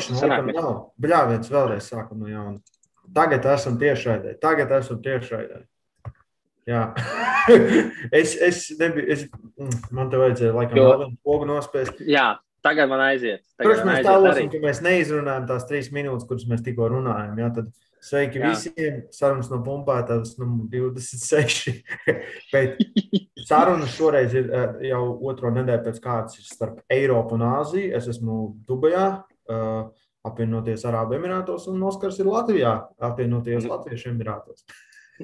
Forši, laikam nav. Bļāviens vēlreiz sākam no jauna. Tagad esam tiešraidē. Tagad esam tiešraidē. Jā, es, es nebiju. Es, mm, man te vajadzēja laikam jo... vēl vienu pogu nospēst. Jā, tagad man aiziet. Tagad Protams, mēs tālosim, ka mēs neizrunājam tās trīs minūtes, kuras mēs tikko runājam. Jā, tad sveiki jā. visiem. Sarunas no pumpētavas numur 26. Bet sarunas šoreiz ir eh, jau otro nedēļu pēc kārtas starp Eiropu un Āziju. Es esmu Dubajā. Apvienoties Arābu Emirātos, un Oskars ir Latvijā, apvienoties mm. Latviešu Emirātos.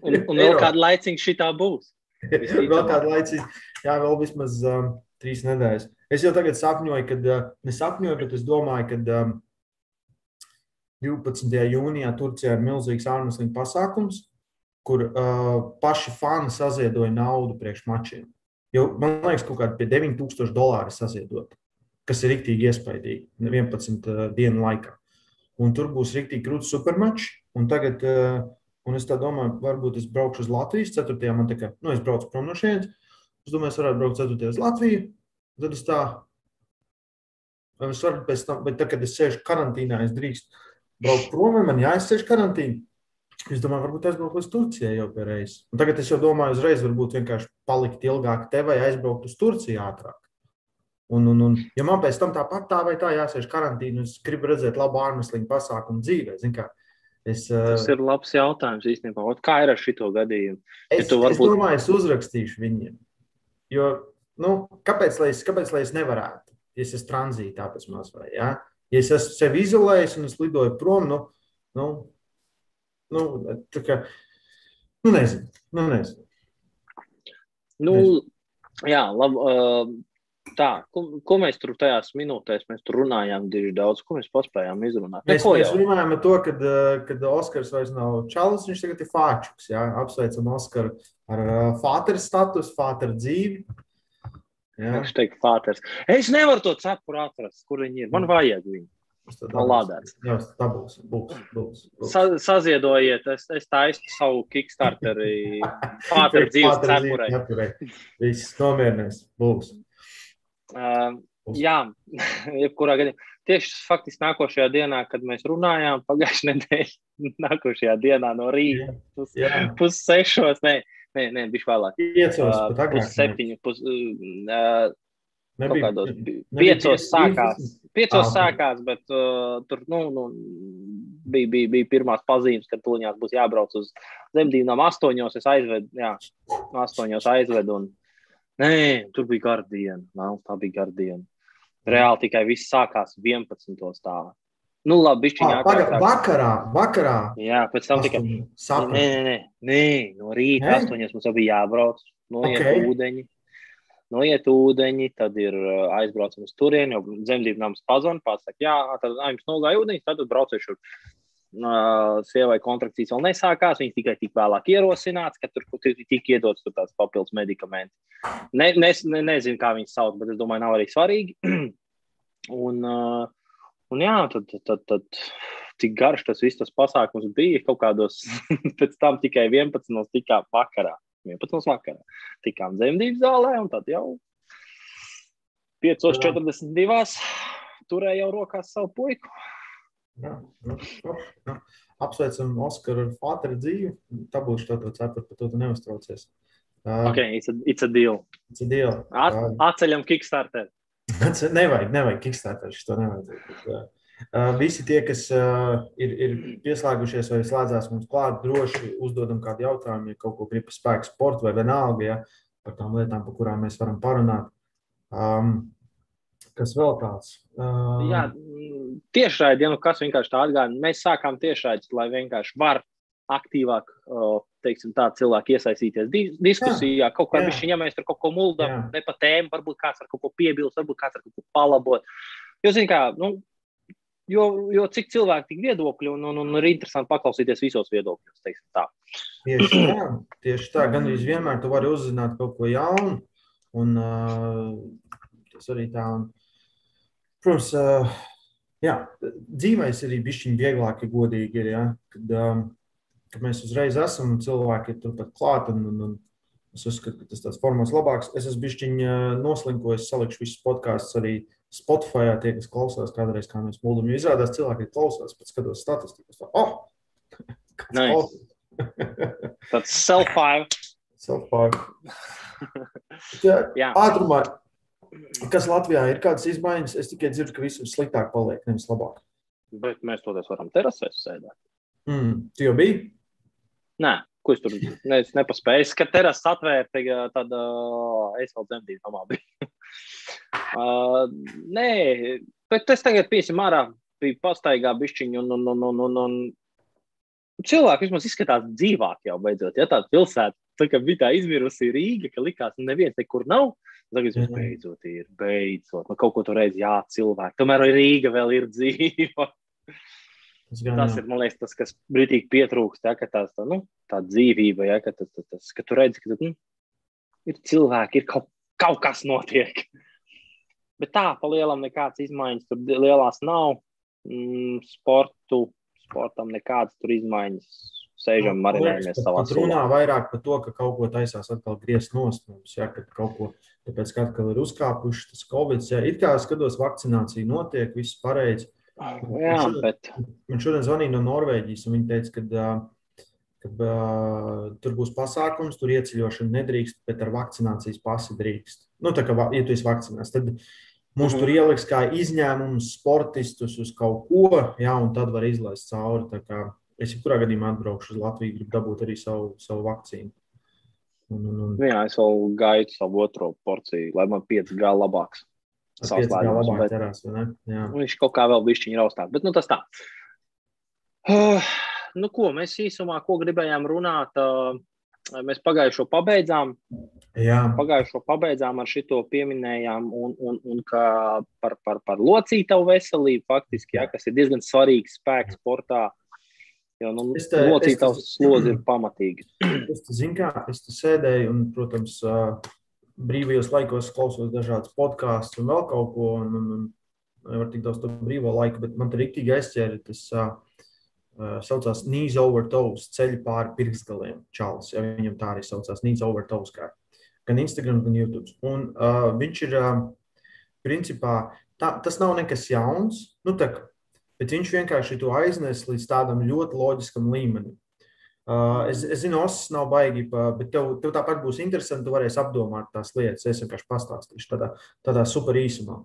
Un, un vēl kādu laiciņu šī tā būs. vēl kādu laiciņu, jā, vēl vismaz um, trīs nedēļas. Es jau tagad sapņoju, kad, uh, nesapņoju, bet es domāju, ka um, 12. jūnijā Turcijā ir milzīgs ārmeslīņu pasākums, kur uh, paši fani saziedoja naudu priekš mačiem. Jo, man liekas, kaut kādi pie 9000 dolāri saziedot kas ir rīktīgi iespaidīgi 11 uh, dienu laikā. Un tur būs rīktīgi krūtis supermačs. Un tagad, uh, un es domāju, varbūt es braukšu uz Latvijas 4. man tā kā, nu, es braucu prom no šejienes. Es domāju, es varētu braukt 4. uz Latviju. Tad es tā, es varu pēc tam, bet tad, kad es sēžu karantīnā, es drīkst braukt prom, man jāizsēž karantīna. Es domāju, varbūt aizbraukt uz Turciju jau pie reizes. Un tagad es jau domāju, uzreiz varbūt vienkārši palikt ilgāk te vai aizbraukt uz Turciju ātrāk. Un, un, un, ja man pēc tam tāpat tā vai tā jāsēž karantīnā, es gribu redzēt labu ārmesliņu pasākumu dzīvē. Kā, es, Tas ir labs jautājums īstenībā. Ot, kā ir ar šo gadījumu? Es, ja varbūt... es domāju, es uzrakstīšu viņiem. Jo, nu, kāpēc, lai es, kāpēc lai es nevarētu? Ja es esmu tranzītā pēc maz vai, ja? ja es esmu sevi izolējis un es lidoju prom, nu, nu, nu tā kā, nu nezinu, nu nezinu. Nu, nezinu. jā, labi. Uh, tā, ko, ko mēs tur tajās minūtēs tur runājām, diži daudz, ko mēs paspējām izrunāt. Mēs, mēs runājām par to, kad, eh, kad Oskars vairs nav čalis, viņš tagad ir fāčuks. Jā? Apsveicam Oskaru ar uh, fāteru statusu, fāteru dzīvi. Jā. Viņš teikt, fāters. Es nevaru to cepuru atrast, kur viņi ir. Man vajag viņu. No lādēs. Jā, tā būs. būs, būs, būs. Sa, saziedojiet, es, es taisu savu Kickstarteri fāteru dzīves cepurei. Viss nomierinās. Būs. Uh, jā, jebkurā gadījumā. Tieši faktiski nākošajā dienā, kad mēs runājām, pagājušajā nedēļā, nākošajā dienā no rīta, pus, pus sešos, nē, nē, nē bija vēlāk. Piecos, uh, pus septiņu, pus, uh, Nebija, kādos, piecos sākās, piecos ah, sākās, bet uh, tur nu, nu, bija, bija, bija pirmās pazīmes, ka tuliņās būs jābrauc uz zemdībām. Astoņos es aizvedu, jā, astoņos aizvedu. Un, Nē, tur bija gara diena. Nav, tā bija gara diena. Reāli tikai viss sākās 11. tā. Nu, labi, viņš jau tādā vakarā, vakarā. Jā, pēc tam tikai. Nē, nē, nē, nē, no rīta astoņos mums bija jābrauc, noiet okay. ūdeņi. Noiet ūdeņi, tad ir aizbraucam uz turieni, jo zemdību nams pazvan, pats saka, jā, tad jums nogāja ūdeņi, tad braucēšu sievai kontrakcijas vēl nesākās. Viņas tikai tik vēlāk ierosināts, ka tur tika iedots tur tāds papildus medikaments. Ne, ne, ne, nezinu, kā viņas sauc, bet es domāju, nav arī svarīgi. un, un jā, tad, tad, tad cik garš tas viss tas pasākums bija. Kaut kādos pēc tam tikai 11. tikām vakarā. 11. vakarā tikām dzemdības zālē, un tad jau 5.42. turēja jau rokās savu puiku. Jā, jā, jā. Apsveicam Oskaru ar Fāteru dzīvi. Tā būs tā tā cepura, par to tu neuztraucies. Uh, ok, it's a, it's a deal. It's a deal. At, uh, atceļam Kickstarter. nevajag, nevajag Kickstarter, šito nevajag. Uh, visi tie, kas uh, ir, ir pieslēgušies vai slēdzās mums klāt, droši uzdodam kādu jautājumu, ja kaut ko grib spēku sportu vai vienalga, ja, par tām lietām, par kurām mēs varam parunāt. Um, Kas vēl tāds? Uh... Jā, tiešraidi, ja nu kas vienkārši tā atgādina. Mēs sākām tiešraidus, lai vienkārši var aktīvāk, teiksim, tā cilvēki iesaistīties diskusijā. Jā, kaut kā viņš, ja mēs tur kaut ko muldam, ne pa tēmu, varbūt kāds ar kaut ko piebilst, varbūt kāds ar kaut ko palabot. Jo, zin kā, nu, jo, jo cik cilvēki tik viedokļi, un, un, un ir interesanti paklausīties visos viedokļos, teiksim tā. Tieši tā, tieši tā. Gan arī vienmēr tu vari uzzināt kaut ko jaunu, un uh, tas arī tā. Un, Protams, jā, dzīvēs arī bišķiņi vieglāk, ja godīgi ir. Ja? Kad, kad mēs uzreiz esam un cilvēki ir turpat klāt. Un, un, un es uzskatu, ka tas tāds formāts labāks. Es esmu bišķiņi noslinkojis, salikšu visus podkāstus arī Spotify tie, kas klausās kādreiz, kā mēs mūžam, jo izrādās cilvēki klausās, pēc skatos statistikas. Oh! Nice. Tāds self-five. Self-five. Ātrumā, kas Latvijā ir kādas izmaiņas, es tikai dzirdu, ka visur sliktāk paliek, nevis labāk. Bet mēs toties varam terasēs sēdēt. Mm, tu jau biji? Nē, ko es tur ne, es nepaspēju. Es skatos, ka terases atvērta, tad uh, es vēl dzemdīju mamā biju. uh, nē, bet es tagad piesim ārā, biju pastaigā bišķiņu un, un, un, un, un, un cilvēki vismaz izskatās dzīvāk jau beidzot. Ja tāda pilsēta, tā kā bija tā izmirusi Rīga, ka likās, ka neviens nekur nav. Tagad es beidzot ir, beidzot. Nu, kaut ko tur reiz, jā, cilvēki. Tomēr Rīga vēl ir dzīva. Tas, gan, tas ir liekas, tas, kas brīdīgi pietrūkst, ja, ka tās, tā, nu, tā dzīvība, ja, ka, tas, tas, ka tu redzi, ka nu, ir cilvēki, ir kaut, kaut kas notiek. Bet tā, pa lielam nekādas izmaiņas tur lielās nav. Mm, sportu, sportam nekādas tur izmaiņas. Sēžam, nu, marinējamies savā dzīvē. Runā vairāk par to, ka kaut ko taisās atkal griezt nost mums, ja, ka kaut ko, tāpēc, ka atkal ir uzkāpuši tas Covid, ja it kā skatos, vakcinācija notiek, viss pareizi Jā, šodien, bet. Man šodien zvanīja no Norvēģijas, un viņi teica, ka, ka uh, tur būs pasākums, tur ieceļošana nedrīkst, bet ar vakcinācijas pasi drīkst. Nu, tā kā, ja tu esi vakcinēts, tad mums mm. tur ieliks kā izņēmumus sportistus uz kaut ko, jā, un tad var izlaist cauri. Es jebkurā gadījumā atbraukšu uz Latviju, gribu dabūt arī savu, savu vakcīnu. Un, un, un... Jā, es vēl gaidu savu otro porciju, lai man 5G labāks. Savslēdums, bet, terās, viņš kaut kā vēl bišķiņi raustāk, bet nu tas tā. Uh, nu ko, mēs īsumā, ko gribējām runāt, uh, mēs pagājušo pabeidzām. Jā. Pagājušo pabeidzām ar šito pieminējām, un, un, un par, par, par locītavu veselību, faktiski, jā, kas ir diezgan svarīgs spēks sportā. Jo nu, locītavs slodzi ir pamatīgi. Es zinu, kā es te sēdēju, un, protams, brīvajos laikos klausos dažādas podkāstus un vēl kaut ko. Un, un, un nevar tik daudz to brīvo laiku, bet man tur rīktīgi aizķēra tas uh, saucās knees over toes, ceļš pāri pirkstgaliem. Čāls, ja viņam tā arī saucās, knees over toes. Kā. Gan Instagram, gan YouTube. Un uh, viņš ir, uh, principā, tā, tas nav nekas jauns, nu, tā, bet viņš vienkārši to aiznes līdz tādam ļoti loģiskam līmenim. Uh, es, es zinu, Osakas nav baigi, bet tev, tev tāpat būs interesanti. Tu varēsi apdomāt tās lietas. Es vienkārši pastāstīšu tādā, tādā super īsumā.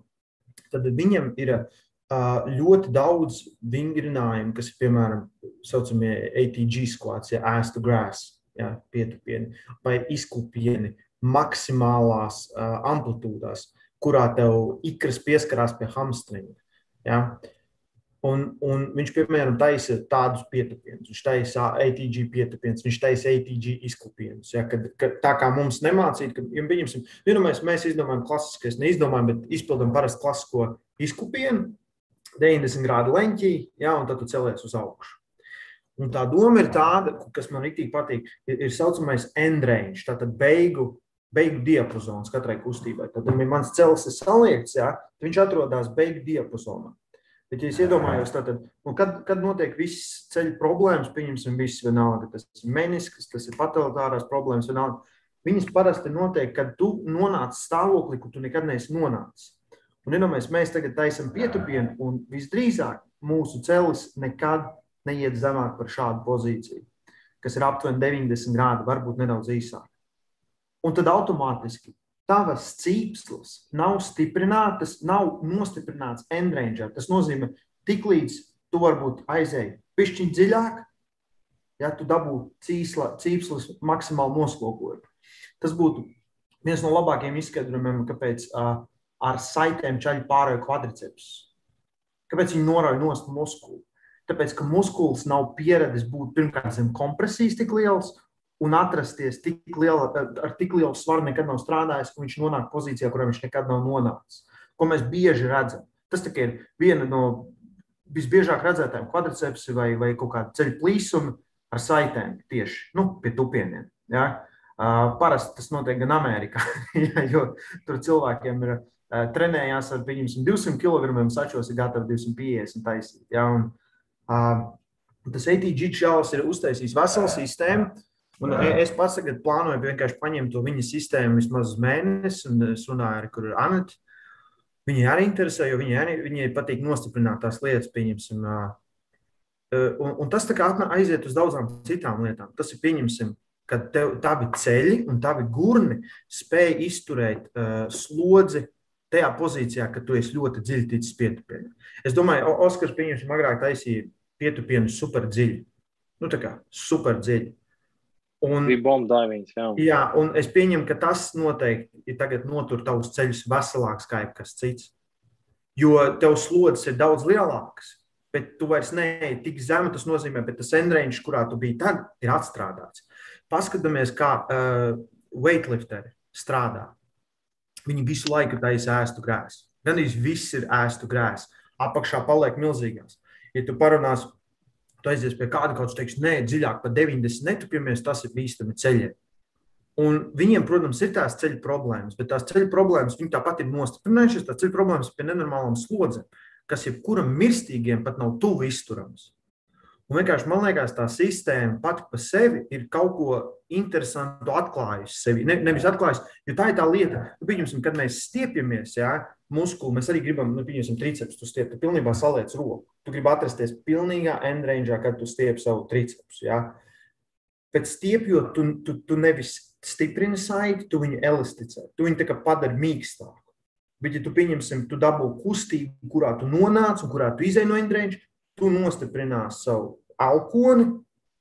Tad viņam ir uh, ļoti daudz vingrinājumu, kas ir piemēram saucamie ATG squats, ja to grass, ja, pietupieni vai izkupieni maksimālās uh, amplitūdās, kurā tev ikras pieskarās pie hamstringa. Ja. Uh, Un, un viņš, piemēram, taisa tādus pietupienus, viņš taisa ATG pietupienus, viņš taisa ATG izklupienus. Ja, kad, kad, tā kā mums nemācīt, ka, ja pieņemsim, nu, mēs, mēs izdomājam klasiskais, neizdomājam, bet izpildām parasti klasisko izklupienu, 90 grādu leņķī, ja, un tad tu celies uz augšu. Un tā doma ir tāda, kas man rītīgi patīk, ir, ir saucamais end range, tātad beigu, beigu diapazons katrai kustībai. Tad, ja mans cels ir saliekts, ja, tad viņš atrodas beigu diapazonā. Bet, ja es iedomājos, tad, nu, kad, kad notiek viss ceļu problēmas, pieņemsim, viss vienalga, tas ir menisks, tas ir patologārās problēmas, vienalga. Viņas parasti notiek, kad tu nonāc stāvoklī, kur tu nekad neesi nonācis. Un, ja mēs, tagad taisām pietupienu, un visdrīzāk mūsu celis nekad neiet zemāk par šādu pozīciju, kas ir aptuveni 90 grādi, varbūt nedaudz īsāk. Un tad automātiski tavas cīpslas nav stiprinātas, nav nostiprināts endrangeā. Tas nozīmē, tiklīdz tu varbūt aizēji pišķiņ dziļāk, ja tu dabū cīsla, cīpslas maksimāli noslogojumu. Tas būtu viens no labākajiem izskaidrojumiem, kāpēc uh, ar saitēm čaļi pārējo kvadriceps. Kāpēc viņi norauj nost muskuli? Tāpēc, ka muskulis nav pieradis būt pirmkārt zem kompresijas tik liels, un atrasties tik liela, ar tik lielu svaru nekad nav strādājis, ka viņš nonāk pozīcijā, kurā viņš nekad nav nonācis. Ko mēs bieži redzam. Tas ir viena no visbiežāk redzētām kvadricepsi vai, vai kaut kāda ceļu plīsuma ar saitēm tieši nu, pie tupieniem. Ja? Uh, parasti tas notiek gan Amerikā, ja, jo tur cilvēkiem ir uh, trenējās ar viņiem 200 kg, sačos ir gatavi 250 taisīt. Ja? Un, uh, tas ATG čels ir uztaisījis veselu sistēmu, Un es tagad plānoju vienkārši paņemt to viņa sistēmu vismaz mēnesi, un es runāju ar kur ir Anita. Viņai arī interesē, jo viņai, arī, viņai patīk nostiprināt tās lietas, pieņemsim. Un, un tas aiziet uz daudzām citām lietām. Tas ir pieņemsim, ka tev, tavi ceļi un tavi gurni spēj izturēt uh, slodzi tajā pozīcijā, ka tu esi ļoti dziļi ticis pietupienā. Es domāju, Oskars pieņemsim agrāk taisīja pietupienu super dziļi. Nu, tā kā super dziļi. Un, bija bomba divings. Jā. jā, un es pieņemu, ka tas noteikti ir tagad notur tavus ceļus veselāks kā jebkas cits. Jo tev slodzes ir daudz lielākas, bet tu vairs neej tik zemu. Tas nozīmē, ka tas endrēņš, kurā tu biji tad, ir atstrādāts. Paskatāmies, kā uh, weightlifteri strādā. Viņi visu laiku taisa ēstu grēsu. Gan arī viss ir ēstu grēsu. Apakšā paliek milzīgās. Ja tu parunāsi tu aizies pie kāda, kaut kas teiks, nē, dziļāk par 90 netupies, tas ir bīstami ceļiem. Un viņiem, protams, ir tās ceļu problēmas, bet tās ceļu problēmas viņi tāpat ir nostiprinājušas. Tās ceļu problēmas pie nenormālām slodzēm, kas jebkuram mirstīgiem pat nav tuvu izturams. Un vienkārši man liekas, tā sistēma pati par sevi ir kaut ko interesantu atklājusi sevi. Ne, nevis atklājusi, jo tā ir tā lieta, nu, pieņemsim, kad mēs stiepjamies, jā, muskuli, mēs arī gribam, nu, pieņemsim, triceps, tu stiep, tu pilnībā saliec roku. Tu gribi atrasties pilnīgā endrangeā, kad tu stiep savu tricepsu, jā. Bet stiepjot, tu, tu, tu nevis stiprini saiti, tu viņu elasticē, tu viņu padari mīkstāku. Bet, ja tu pieņemsim, tu dabū kustību, kurā tu nonāc un kurā tu izēj no endrange, tu nostiprinās savu alkoni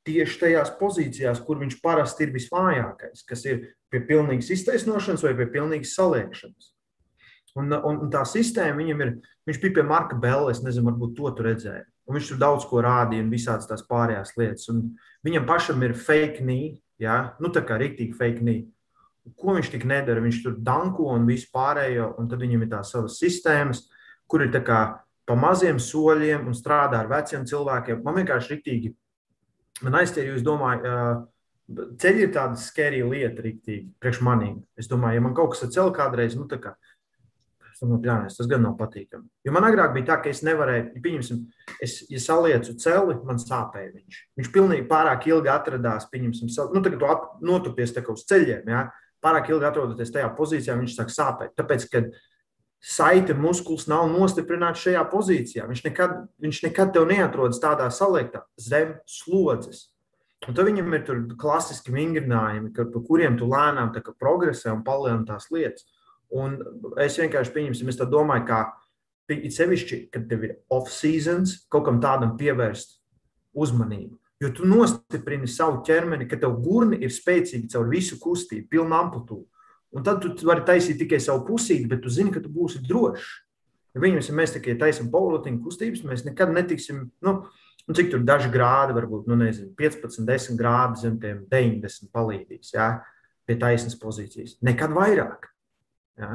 tieši tajās pozīcijās, kur viņš parasti ir visvājākais, kas ir pie pilnīgas iztaisnošanas vai pie pilnīgas saliekšanas. Un, un, un tā sistēma viņam ir, viņš bija pie Marka Bela, es nezinu, varbūt to tu redzēji. Un viņš tur daudz ko rādīja un visādas tās pārējās lietas. Un viņam pašam ir fake knee, ja? nu tā kā rīktīgi fake knee. Ko viņš tik nedara? Viņš tur danko un visu pārējo, un tad viņam ir tās savas sistēmas, kur ir tā kā pa maziem soļiem un strādā ar veciem cilvēkiem. Man vienkārši rīktīgi man aizķēra, jo es domāju, ceļi ir tāda skerija lieta, rīktīgi, priekš manīm. Es domāju, ja man kaut kas ar ceļu kādreiz, nu tā kā. Nu, jā, tas gan nav patīkami. Jo man agrāk bija tā, ka es nevarēju, pieņemsim, es, ja salieku celi, man sāpēja viņš. Viņš pilnīgi pārāk ilgi atradās, pieņemsim, nu, tagad tu notupies tā kā uz ceļiem, jā, pārāk ilgi atrodoties tajā pozīcijā, viņš sāk sāpēt. Tāpēc, kad saite muskulis nav nostiprināts šajā pozīcijā. Viņš nekad, viņš nekad tev neatrodas tādā saliektā zem slodzes. Un tad viņam ir klasiski vingrinājumi, par kuriem tu lēnām progresē un palielini tās lietas. Un es vienkārši pieņemsim, es domāju, ka it sevišķi, kad tev ir off-seasons, kaut kam tādam pievērst uzmanību. Jo tu nostiprini savu ķermeni, ka tev gurni ir spēcīgi caur visu kustību, pilnu amplitūdu. Un tad tu vari taisīt tikai savu pusīti, bet tu zini, ka tu būsi drošs. Ja viņam, ja mēs tikai taisām poliotiņu kustības, mēs nekad netiksim, nu, nu cik tur daži grādi, varbūt, nu, nezinu, 15, 10 grādi zem tiem 90 palīdzīs, jā, pie taisnas pozīcijas. Nekad vairāk. Jā.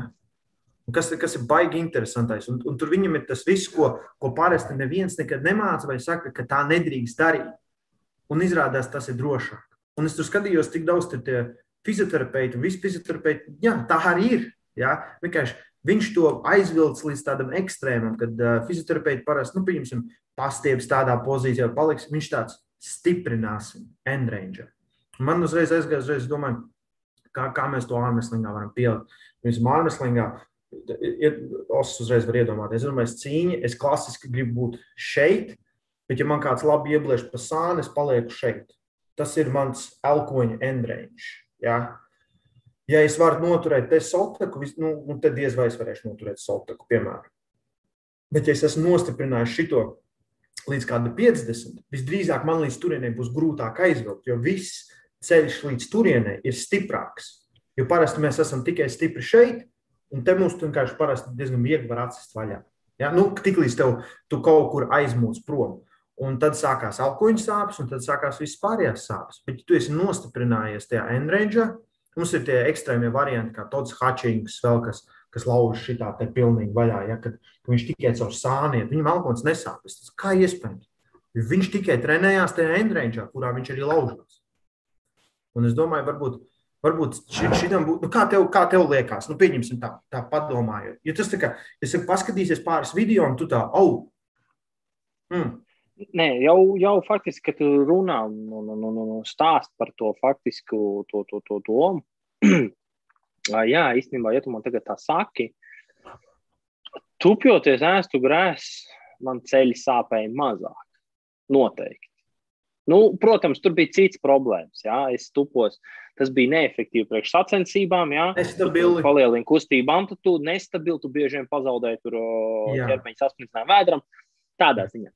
Un kas, kas ir baigi interesantais. Un, un tur viņam ir tas viss, ko, ko parasti neviens nekad nemāca, vai saka, ka tā nedrīkst darīt. Un izrādās, tas ir drošāk. Un es tur skatījos, cik daudz tur tie fizioterapeiti un visi fizioterapeiti, jā, tā arī ir. Jā, vienkārši viņš to aizvilks līdz tādam ekstrēmam, kad uh, fizioterapeiti parasti, nu, pieņemsim, pastieps tādā pozīcijā, paliks, viņš tāds stiprināsim endrange. Man uzreiz aizgāja, uzreiz domāju, kā, kā mēs to ārmeslingā varam pielikt. Piemēram, ārmeslingā ir, os uzreiz var iedomāties, es domāju, cīņa, es klasiski gribu būt šeit, bet ja man kāds labi iebliež pa sāni, es palieku šeit. Tas ir mans elkoņa endrange. Ja, ja es varu noturēt te sotaku, nu, nu, tad diez vai es varēšu noturēt sotaku, piemēram. Bet, ja es esmu nostiprinājis šito līdz kādam 50, visdrīzāk man līdz turienei būs grūtāk aizvilkt, jo viss ceļš līdz turienei ir stiprāks. Jo parasti mēs esam tikai stipri šeit, un te mums vienkārši parasti diezgan viegli var atsist vaļā. Ja? Nu, Tiklīdz tev tu kaut kur aizmūc prom. Un tad sākās alkoņa sāpes, un tad sākās viss pārējās sāpes. Bet, ja tu esi nostiprinājies tajā endrēģā, mums ir tie ekstrēmie varianti, kā tāds hačings, vēl kas, kas lauž šitā te pilnīgi vaļā. Ja, kad viņš tikai caur sāniem, viņam alkoņas nesāpes. Tas kā iespējams? Viņš tikai trenējās tajā endrēģā, kurā viņš arī laužās. Un es domāju, varbūt, varbūt šitam būtu, nu, kā, tev, kā tev liekas, nu, pieņemsim tā, tā padomājot. Ja tas tā kā, es paskatīsies pāris video, un tu tā, oh, mm, Nē, jau, jau faktiski, kad tu runā un, un, un, un stāst par to faktisku to, to, to domu, jā, īstenībā, ja tu man tagad tā saki, Tupjoties ēstu grēsu, man ceļi sāpēja mazāk. Noteikti. Nu, protams, tur bija cits problēmas. Jā. Es tupos, tas bija neefektīvi priekš sacensībām. Nestabili. Palielina kustību amplitūdu, nestabili. Tu bieži vien pazaudēji tur ķermeņa sasprindinājumu vēdram. Tādā ziņā.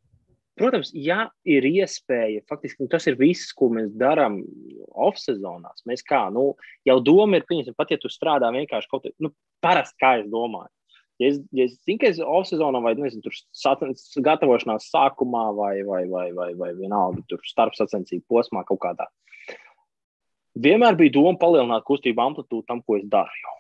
Protams, ja ir iespēja, faktiski nu, tas ir viss, ko mēs darām off-sezonās. Mēs kā, nu, jau doma ir, pieņemsim, pat ja tu strādā vienkārši kaut kā, nu, parasti kā es domāju. Ja es, ja es zinu, ka es off-sezonā vai, nezinu, tur satens, gatavošanās sākumā vai, vai, vai, vai, vai vienalga tur starpsacensību posmā kaut kādā, vienmēr bija doma palielināt kustību amplitūdu tam, ko es daru jau.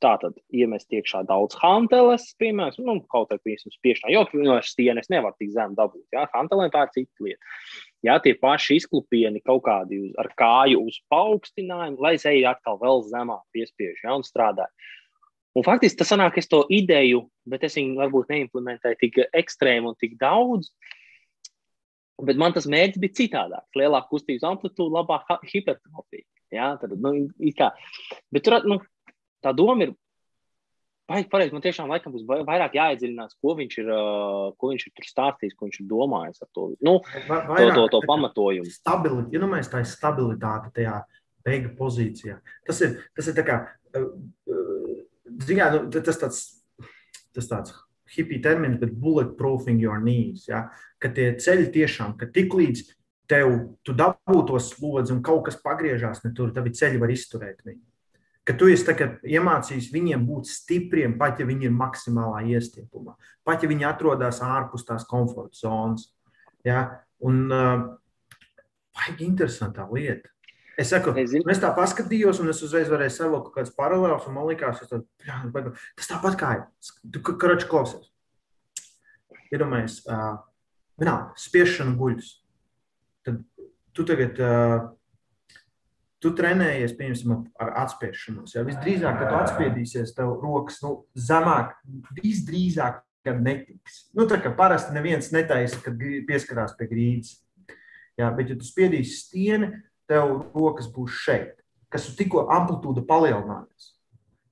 Tātad iemest iekšā daudz hanteles, piemēram, nu, kaut kā piemēram, spiešanā, jo no stienes nevar tik zem dabūt. Jā, hantelēm tā ir cita lieta. Jā, tie paši izklupieni kaut kādi uz, ar kāju uz paaugstinājumu, lai zeja atkal vēl zemāk piespiež jā, un strādā. Un faktiski tas sanāk, es to ideju, bet es viņu varbūt neimplementēju tik ekstrēmi un tik daudz. Bet man tas mērķis bija citādāk. Lielāka kustības amplitūda, labāka hipertrofija. Jā, tad, nu, kā. Bet tur, nu, tā doma ir. Vai pareizi, man tiešām laikam būs vairāk jāiedziļinās, ko viņš ir, ko viņš ir tur stāstījis, ko viņš ir domājis ar to, nu, vairāk, to, to, to pamatojumu. Stabilitāte, ja nu mēs tā ir stabilitāte tajā beigu pozīcijā. Tas ir, tas ir tā kā, ziņā, nu, tas tāds, tas tāds hipija termins, bet bulletproofing your knees, ja? ka tie ceļi tiešām, ka tik līdz tev, tu dabū to slodzi un kaut kas pagriežās ne tur, tavi ceļi var izturēt viņu ka tu esi iemācījis viņiem būt stipriem, pat ja viņi ir maksimālā iestiepumā, pat ja viņi atrodas ārpus tās komforta zonas. Ja? Un uh, baigi interesantā lieta. Es saku, es, es tā paskatījos, un es uzreiz varēju savilkt kaut kādas paralēlas, un man liekas, tā, jā, tas tāpat kā ir. Karaču klausies. Iedomājies, uh, vienalga, spiešana guļus. Tad tu tagad uh, tu trenējies, piemēram, ar atspiešanos. Ja? Visdrīzāk, kad tu atspiedīsies, tev rokas nu, zemāk, visdrīzāk, kad netiks. Nu, tā kā parasti neviens netaisa, kad pieskarās pie grīdas. Ja? Bet, ja tu spiedīsi stieni, tev rokas būs šeit, kas tikko amplitūda palielinājās.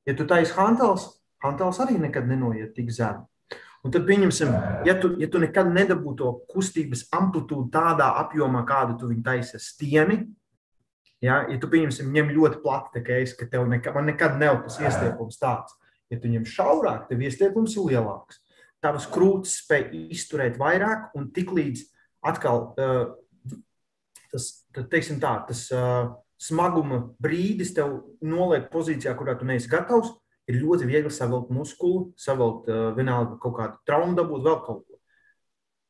Ja tu taisi hantels, hantels arī nekad nenoiet tik zemu. Un tad, pieņemsim, ja tu, ja tu nekad nedabū to kustības amplitūdu tādā apjomā, kādu tu viņu taisi stieni, Ja, ja tu pieņemsim, ņem ļoti plati, kā es, ka tev nekad, nekad nav tas iestiepums tāds. Ja tu ņem šaurāk, tev iestiepums ir lielāks. Tavas krūtis spēj izturēt vairāk, un tiklīdz atkal uh, tas, tad, teiksim tā, tas uh, smaguma brīdis tev noliek pozīcijā, kurā tu neesi gatavs, ir ļoti viegli savilkt muskuli, savilkt uh, vienalga kaut kādu traumu, dabūt vēl kaut ko.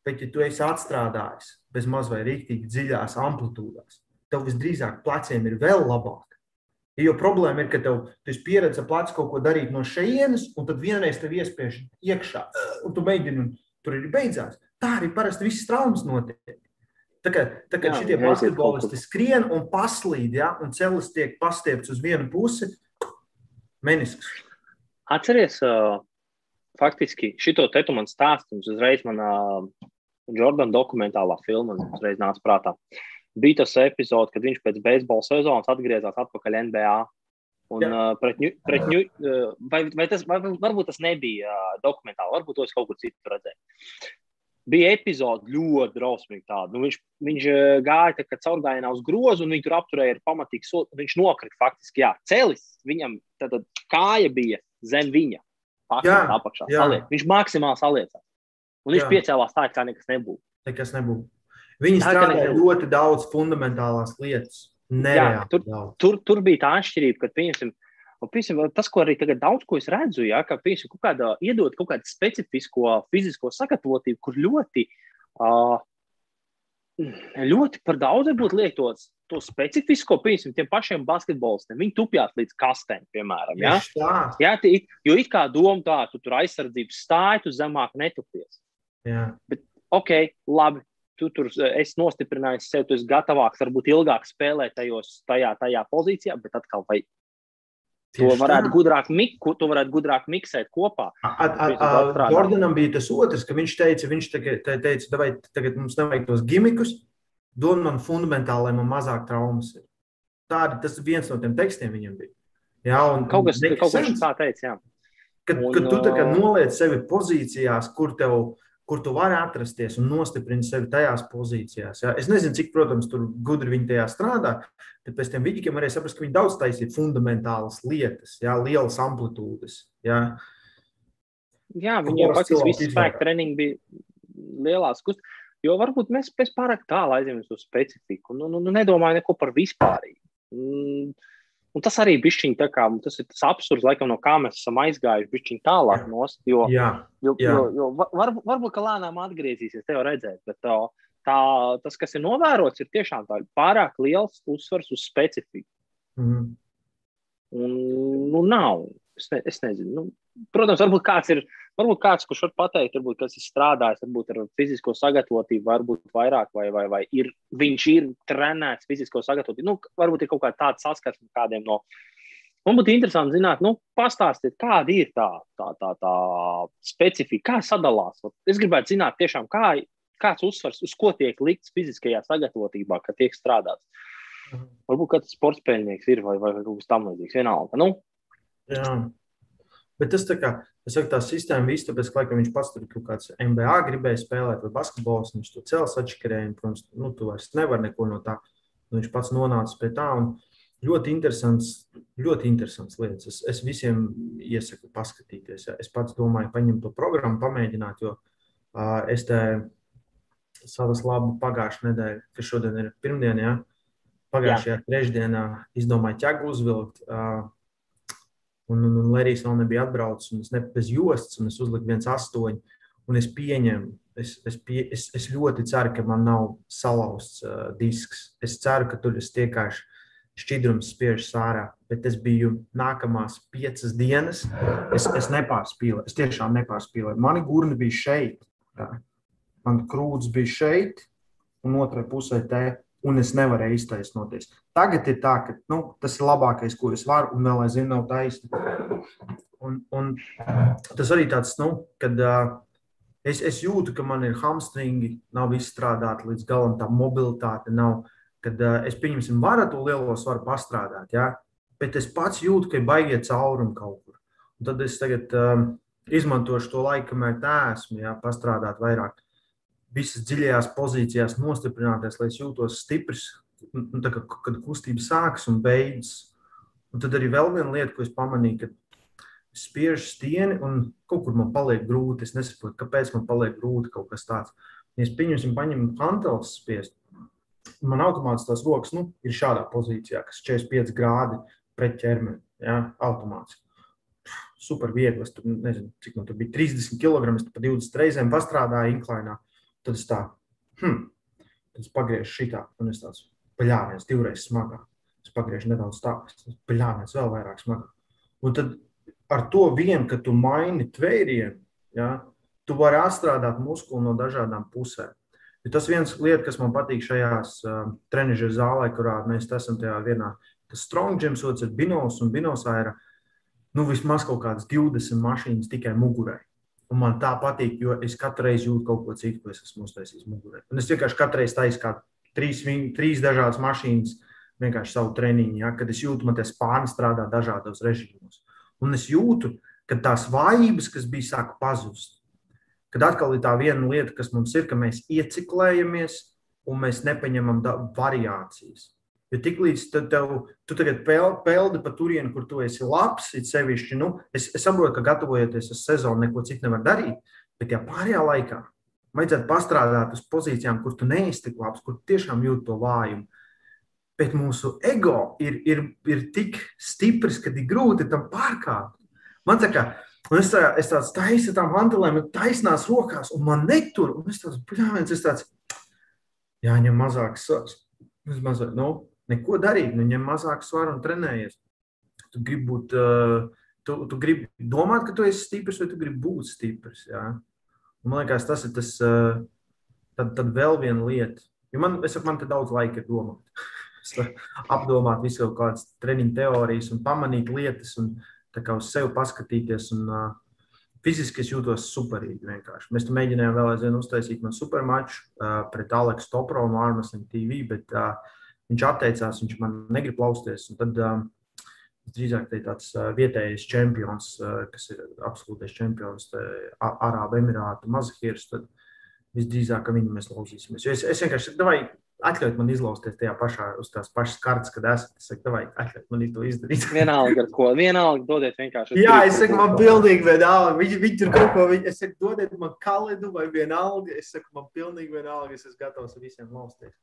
Bet, ja tu esi atstrādājis bez maz vai rīktīgi dziļās amplitūdās, tev visdrīzāk pleciem ir vēl labāk. Jo problēma ir, ka tev ir pieredze plecs kaut ko darīt no šejienes, un tad vienreiz tev iespiež iekšā, un tu mēģini, un tur ir beidzās. Tā arī parasti viss traumas notiek. Tā kā, tā kā šitie basketbolisti skrien un paslīd, ja, un celis tiek pastiepts uz vienu pusi, menisks. Atceries, uh, faktiski šito te tu man stāsti, un uzreiz manā uh, Jordana dokumentālā filma uzreiz nāca prātā. Bija tas epizode, kad viņš pēc beisbola sezonas atgriezās atpakaļ NBA. Un, uh, pret, ņu, pret, ņu, uh, vai, vai tas, vai, varbūt tas nebija uh, dokumentāli, varbūt to es kaut kur citur redzēju. Bija epizode ļoti drausmīga. Tāda. Nu, viņš viņš uh, gāja tā, caurgājienā uz grozu, un viņš tur apturēja ar pamatīgu soli. Viņš nokrita faktiski. Jā, celis viņam, tad kāja bija zem viņa. Jā, apakšā, jā. Viņš maksimāli saliecās. Un viņš jā. piecēlās tā, kā nekas nebūtu. Nekas nebūtu. Viņi strādā ļoti daudz fundamentālās lietas. Jā, tur, daudz. tur, tur bija tā atšķirība, ka, piemēram, Piemēram, tas, ko arī tagad daudz ko es redzu, ja, ka piemēram, kaut kāda, iedot kaut kādu specifisko fizisko sagatavotību, kur ļoti, ļoti par daudz būtu lietots to specifisko, piemēram, tiem pašiem basketbolistiem. Viņi tupjās līdz kastēm, piemēram. Ja? Jā, tī, jo it kā doma tā, tu tur aizsardzības stāji, tu zemāk netupies. Jā. Bet, ok, labi, tu tur esi nostiprinājis sevi, tu esi gatavāks, varbūt ilgāk spēlēt tajos, tajā, tajā pozīcijā, bet atkal vai to varētu, gudrāk, mik, to varētu gudrāk miksēt kopā. Jordanam bija tas otrs, ka viņš teica, viņš teica, vai tagad mums nevajag tos gimikus, dod man fundamentāli, lai man mazāk traumas ir. Tādi, tas viens no tiem tekstiem viņam bija. Jā, un, kaut kas, kaut kas tā teica, jā. Kad, un, kad tu noliec sevi pozīcijās, kur tev kur tu vari atrasties un nostiprini sevi tajās pozīcijās. Ja? Es nezinu, cik, protams, tur gudri viņi tajā strādā, bet pēc tam vidīkiem varēja saprast, ka viņi daudz taisīja fundamentālas lietas, ja? lielas amplitūdas. Ja? Jā, viņiem faktiski viss spēka treniņi bija lielās kustības. Jo varbūt mēs pārāk tālu aizjām uz specifiku. Nu, nu, nu, nedomāju neko par vispārīgu. Un tas arī bišķiņ, kā, tas ir tas absurds, laikam, no kā mēs esam aizgājuši bišķiņ tālāk nost, jo, jā, jo, jā. jo, jo var, varbūt, ka lēnām atgriezīsies, te jau redzēt, bet tā, tā, tas, kas ir novērots, ir tiešām tā pārāk liels uzsvars uz specifiku. Mm. Un, nu, nav, es, ne, es nezinu, nu, protams, varbūt kāds ir Varbūt kāds, kurš var pateikt, varbūt, kas ir strādājis varbūt ar fizisko sagatavotību, varbūt vairāk, vai, vai, vai ir, viņš ir trenēts fizisko sagatavotību. Nu, varbūt ir kaut kāda tāda saskarsme kādiem no. Man būtu interesanti zināt, nu, pastāstīt, kāda ir tā, tā, tā, tā specifika, kā sadalās. Es gribētu zināt, tiešām, kā, kāds uzsvars, uz ko tiek likts fiziskajā sagatavotībā, kad tiek strādāts. Mhm. Varbūt kāds sports spēļnieks ir vai, vai kaut kas tamlīdzīgs. Vienalga. Nu? Jā. Bet tas tā kā Es saku, tā sistēma viss, tāpēc, ka laikam, viņš pats tur kaut kāds MBA gribēja spēlēt, vai basketbols, viņš to cels atšķirēja. Protams, nu, tu vairs nevari neko no tā. Nu, viņš pats nonāca pie tā. Ļoti interesants, ļoti interesants lietas. Es, es visiem iesaku paskatīties. Ja. Es pats domāju, paņemt to programmu, pamēģināt, jo uh, es te savas labu pagājušā nedēļa, kas šodien ir pirmdiena, ja, pagājušajā Jā. trešdienā izdomāju ķēgu uzvilkt. Uh, Un, un, un Lerijs vēl nebija atbraucis, un es nebiju bez jostas, un es uzliku viens astoņi. Un es pieņemu, es, es, pie, es, es ļoti ceru, ka man nav salauzts uh, disks. Es ceru, ka tur es tiekāšu šķidrums spiežas ārā. Bet es biju nākamās piecas dienas. Es, es nepārspīlēju, es tiešām nepārspīlēju. Mani gurni bija šeit. Tā. Man krūts bija šeit, un otrā pusē te un es nevarēju iztaisnoties. Tagad ir tā, ka nu, tas ir labākais, ko es varu, un vēl aizvien nav taisnība. Un, un tas arī tāds, nu, kad uh, es, es jūtu, ka man ir hamstringi, nav izstrādāti līdz galam, tā mobilitāte nav. Kad uh, es pieņemsim, varu to lielo svaru pastrādāt, ja? bet es pats jūtu, ka ir baigiet caurumi kaut kur. Un tad es tagad um, izmantošu to laiku, kamēr tā esmu, ja? pastrādāt vairāk visas dziļajās pozīcijās nostiprināties, lai es jūtos stiprs, un, kā, kad kustība sākas un beidzas. Un tad arī vēl viena lieta, ko es pamanīju, ka es spiežu stieni un kaut kur man paliek grūti. Es nesaprotu, kāpēc man paliek grūti kaut kas tāds. Ja es pieņemsim, paņemu hanteles spiest, man automātiski tās rokas nu, ir šādā pozīcijā, kas 45 grādi pret ķermeni. Ja, automātiski. Super viegli. Es tur nezinu, cik man tur bija 30 kg. Es pa 20 reizēm pastrādāju inklānā. Tad es tā, hmm, tad es pagriežu šitā, un es tāds paļāviens divreiz smagāk. Es pagriežu nedaudz tā, es paļāviens vēl vairāk smagāk. Un tad ar to vien, ka tu maini tvērienu, ja, tu vari atstrādāt muskuli no dažādām pusēm. Ja tas viens lieta, kas man patīk šajās uh, trenižera zālē, kurā mēs esam tajā vienā, tas strong gyms, otrs ir binos, un binosā ir nu, vismaz kaut kādas 20 mašīnas tikai mugurai. Un man tā patīk, jo es katru reizi jūtu kaut ko citu, ko es esmu uztaisījis mugurē. Un es vienkārši katru reizi taisu kā trīs, trīs dažādas mašīnas, vienkārši savu treniņu, ja, kad es jūtu, man tie spārni strādā dažādos režīmos. Un es jūtu, ka tās vājības, kas bija, sāk pazust. Kad atkal ir tā viena lieta, kas mums ir, ka mēs ieciklējamies un mēs nepaņemam variācijas. Jo tiklīdz tev, tu tagad peldi pa turieni, kur tu esi labs, ir sevišķi, nu, es, es saprotu, ka gatavojoties uz sezonu, neko citu nevar darīt, bet ja pārējā laikā vajadzētu pastrādāt uz pozīcijām, kur tu neesi tik labs, kur tiešām jūt to vājumu. Bet mūsu ego ir, ir, ir tik stiprs, ka ir grūti tam pārkāpt. Man tā kā, un es, tā, es tāds taisu tām hantelēm, taisnās rokās, un man netur, un es tāds, bļāviens, es tāds, jāņem mazāks svars. Es mazāk, nu, neko darīt, nu, ņem mazāk svaru un trenējies. Tu gribi būt, uh, tu, tu gribi domāt, ka tu esi stiprs, vai tu gribi būt stiprs. Jā? Man liekas, tas ir tas, uh, tad, tad vēl viena lieta. Jo man, es saku, man te daudz laika ir domāt. apdomāt visu kaut kādas treniņu teorijas un pamanīt lietas un tā kā uz sevi paskatīties. Un, uh, fiziski es jūtos superīgi. Vienkārši. Mēs mēģinājām vēl aizvien uztaisīt man supermaču uh, pret Aleksu Topro no Armas TV, bet uh, Viņš atteicās, viņš man negrib klausties. Tad uh, drīzāk tā ir tāds vietējais čempions, kas ir absolūtais čempions Arābu Emirātu Mazahirs, tad visdrīzāk viņu mēs lauzīsimies. Jo es, es vienkārši vai atļaut man izlausties tajā pašā, uz tās pašas kartes, kad esat. Es saku, vai atļaut man to izdarīt. vienalga, ar ko. Vienalga, dodiet vienkārši. Jā, es saku, man pilnīgi vienalga. Viņi, viņi tur kaut ko, viņi, es saku, dodiet man kalidu vai vienalga. Es saku, man pilnīgi vienalga. Es esmu gatavs visiem lausties.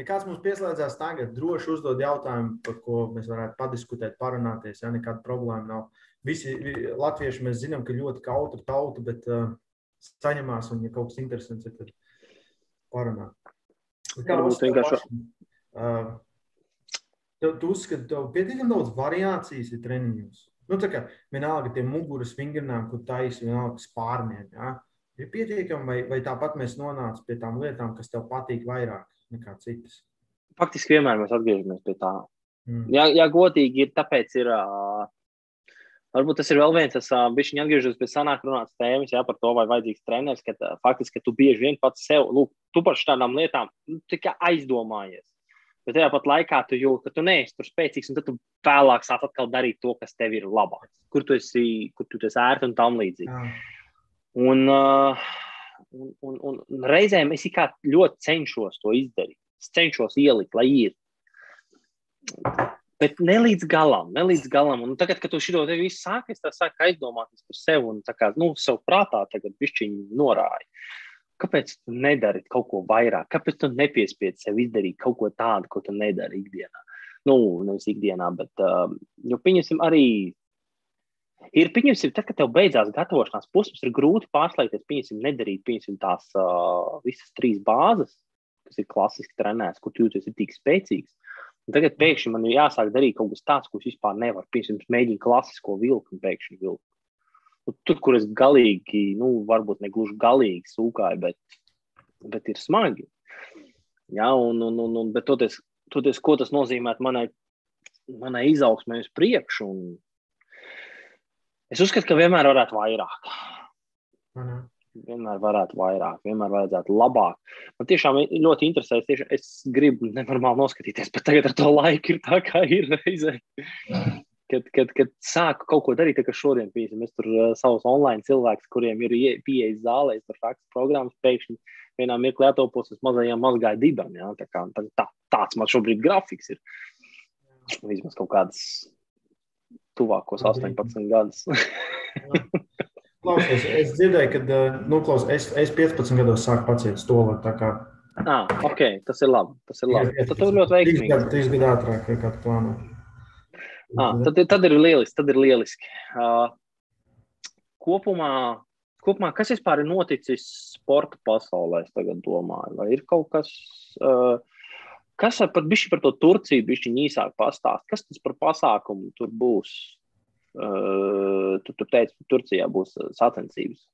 Ja kāds mums pieslēdzās tagad, droši uzdod jautājumu, par ko mēs varētu padiskutēt, parunāties. Ja nekāda problēma nav. Visi latvieši mēs zinām, ka ļoti kautra tauta, bet uh, saņemās un, ja kaut kas interesants ir, tad parunāt. Kā mums vienkārši. Uh, Tev, tu uzskati, ka tev pietiekami daudz variācijas ir treniņos. Nu, tā kā vienalga tie muguras vingrinājumi, kur taisa vienalga spārniem. Ja? Ir pietiekami, vai, vai tāpat mēs nonācam pie tām lietām, kas tev patīk vairāk nekā citas? Faktiski vienmēr mēs atgriežamies pie tā. Mm. Jā, jā, godīgi ir, tāpēc ir. Uh, Varbūt tas ir vēl viens, kas bija atgriežoties pie senāk runātas tēmas, jā, par to, vai vajadzīgs treneris, ka faktiski ka tu bieži vien pats sev, lūk, tu par šādām lietām nu, tikai aizdomājies. Bet tajā pat laikā tu jūti, ka tu neesi tur spēcīgs, un tad tu vēlāk sāc atkal darīt to, kas tev ir labāk, kur tu esi, kur tu esi ērti un tam līdzīgi. Un, uh, un, un, un reizēm es ļoti cenšos to izdarīt. Es cenšos ielikt, lai ir Bet ne līdz galam, ne līdz galam. Un tagad, kad tu šo te visu sāki, es sāku aizdomāties par sevi un tā kā, nu, sev prātā tagad višķiņi norāja. Kāpēc tu nedari kaut ko vairāk? Kāpēc tu nepiespiedi sev izdarīt kaut ko tādu, ko tu nedari ikdienā? Nu, nevis ikdienā, bet, jo, pieņemsim, arī ir, pieņemsim, tad, kad tev beidzās gatavošanās posms, ir grūti pārslēgties, pieņemsim, nedarīt, pieņemsim, tās uh, visas trīs bāzes, kas ir klasiski trenēts, kur jūties tik spēcīgs. Un tagad pēkšņi man ir jāsāk darīt kaut kas tāds, ko es vispār nevaru. Piemēram, mēģināt klasisko vilku un pēkšņi vilku. Un tur, kur es galīgi, nu, varbūt ne gluži galīgi sūkāju, bet, bet ir smagi. Jā, un, un, un, un bet toties, toties, ko tas nozīmē manai, manai izaugsmē uz priekšu. Es uzskatu, ka vienmēr varētu vairāk. Mhm vienmēr varētu vairāk, vienmēr vajadzētu labāk. Man tiešām ļoti interesē, es, tiešām, es gribu nenormāli noskatīties, bet tagad ar to laiku ir tā, kā ir reizē. Kad, kad, kad sāku kaut ko darīt, kā šodien, piemēram, es tur uh, savus online cilvēkus, kuriem ir pieejas zālē, tur rakstu programmas, pēkšņi vienā mirklī atopos uz mazajām mazgāju dibām. Ja? Tā kā, tā, tā, tāds man šobrīd grafiks ir. Vismaz kaut kādas tuvākos 18 gadus. Klausies, es dzirdēju, ka eh, nu, klaus, es, es 15 gados sāku paciet stoli. Ah, ok, tas ir labi. Tas ir labi. Tad tu ļoti veiksmīgi. Trīs gadu ātrāk, kā tu plāno. Ah, tad, tad ir lieliski. Tad ir lieliski. Uh, kopumā, kopumā, kas vispār ir noticis sporta pasaulē, es tagad domāju, vai ir kaut kas, uh, kas pat bišķi par to Turciju, bišķi īsāk pastāst, kas tas par pasākumu tur būs? Uh, tu, tu teici, ka Turcijā būs sacensības.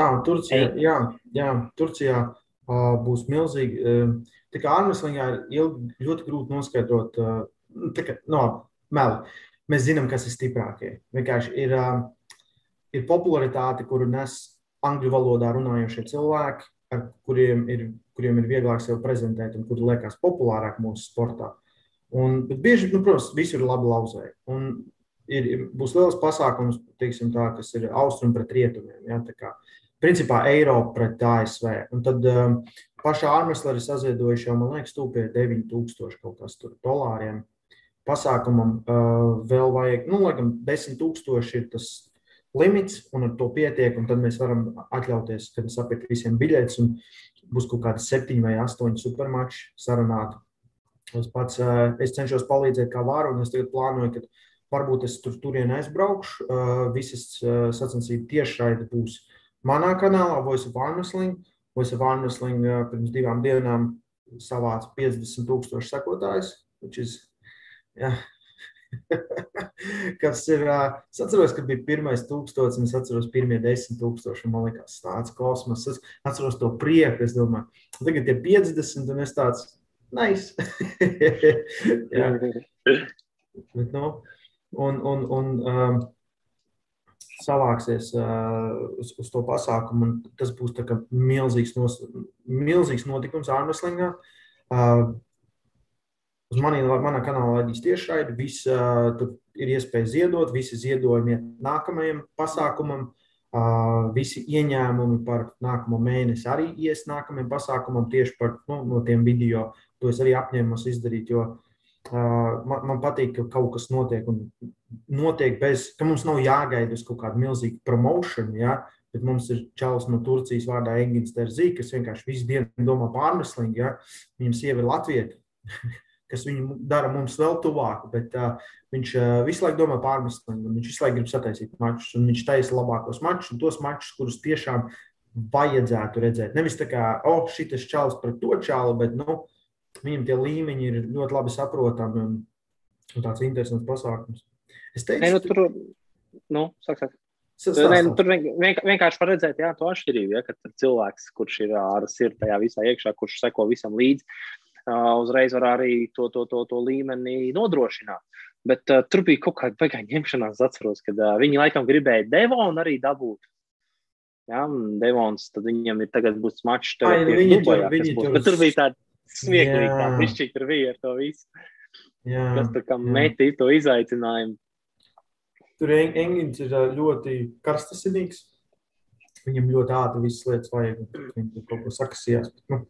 Ah, Turcijā, jā, jā, Turcijā uh, būs milzīgi. Uh, tā kā ārmeslīgā ir ilgi, ļoti grūti noskaidrot, uh, kā, no, meli. Mēs zinām, kas ir stiprākie. Vienkārši ir, uh, ir popularitāte, kuru nes angļu valodā runājošie cilvēki, ar kuriem ir, kuriem ir vieglāk sevi prezentēt un kuri liekas populārāk mūsu sportā. Un, bet bieži, nu, protams, visur ir labi lauzēji. Un ir, būs liels pasākums, teiksim, tā, kas ir austrumi pret rietumiem. Ja, kā, principā Eiropa pret ASV. Un tad um, pašā ārmeslera saziedojuši jau, man liekas, tūpē 9000 kaut kas tur dolāriem. Pasākumam uh, vēl vajag, nu, laikam, 10 tūkstoši ir tas limits, un ar to pietiek, tad mēs varam atļauties, kad sapirkt visiem biļetes, un būs kaut kādi septiņi vai astoņi supermači sarunāti Es pats es cenšos palīdzēt, kā varu, un es tagad plānoju, ka varbūt es tur turien aizbraukšu. Visas sacensības tiešraidi būs manā kanālā, Voice of Armsling. Voice of Armsling pirms divām dienām savāca 50 tūkstoši sekotājus, is, jā, kas ir. Es atceros, ka bija pirmais tūkstotis, un es atceros pirmie desmit tūkstoši. Man liekas, tāds kosmos. Es atceros to prieku. Es domāju, tagad ir 50, un es tāds nice. Bet, nu, un, un, un um, savāksies uh, uz, uz to pasākumu. Tas būs milzīgs, nos, milzīgs notikums ārmeslingā. Uh, Uz manī, manā kanālā radīs tiešraidi, viss tur ir iespēja ziedot, visi ziedojumi nākamajam pasākumam, uh, visi ieņēmumi par nākamo mēnesi arī ies nākamajam pasākumam tieši par nu, no tiem video. To es arī apņēmos izdarīt, jo uh, man, man patīk, ka kaut kas notiek un notiek bez, ka mums nav jāgaida uz kaut kādu milzīgu promošanu, ja, bet mums ir čels no Turcijas vārdā Engins Terzī, kas vienkārši visu dienu domā pārmeslīgi, ja, viņam sieva ir Latvieta. kas viņu dara mums vēl tuvāku. Bet uh, viņš uh, visu laiku domā pārmestiem, viņš visu laiku grib sataisīt mačus, un viņš taisa labākos mačus, un tos mačus, kurus tiešām vajadzētu redzēt. Nevis tā kā, oh, šis čalis pret to čālu, bet nu, viņam tie līmeņi ir ļoti labi saprotami un, un tāds interesants pasākums. Es teicu, ne, nu, tur, nu, saka, saka. Nē, nu, tur vienkārši var redzēt jā, to atšķirību. Ja, kad cilvēks, kurš ir ar sirdi tajā visā iekšā, kurš seko visam līdzi, uzreiz var arī to, to, to, to līmeni nodrošināt. Bet uh, tur bija kaut kāda beigās ņemšanās, atceros, kad uh, viņi laikam gribēja Devonu arī dabūt. Jā, Devons, tad viņam ir tagad būs mačs Ai, viņi Dubajā, tur, viņi tur... Bet tur bija tāda smieklīga, tā pišķīt tur bija ar to visu. Jā, kas tā kā metī to izaicinājumu. Tur Engins ir ļoti karstasinīgs. Viņam ļoti ātri visas lietas vajag. Viņš kaut ko sakasījās. Bet, nu,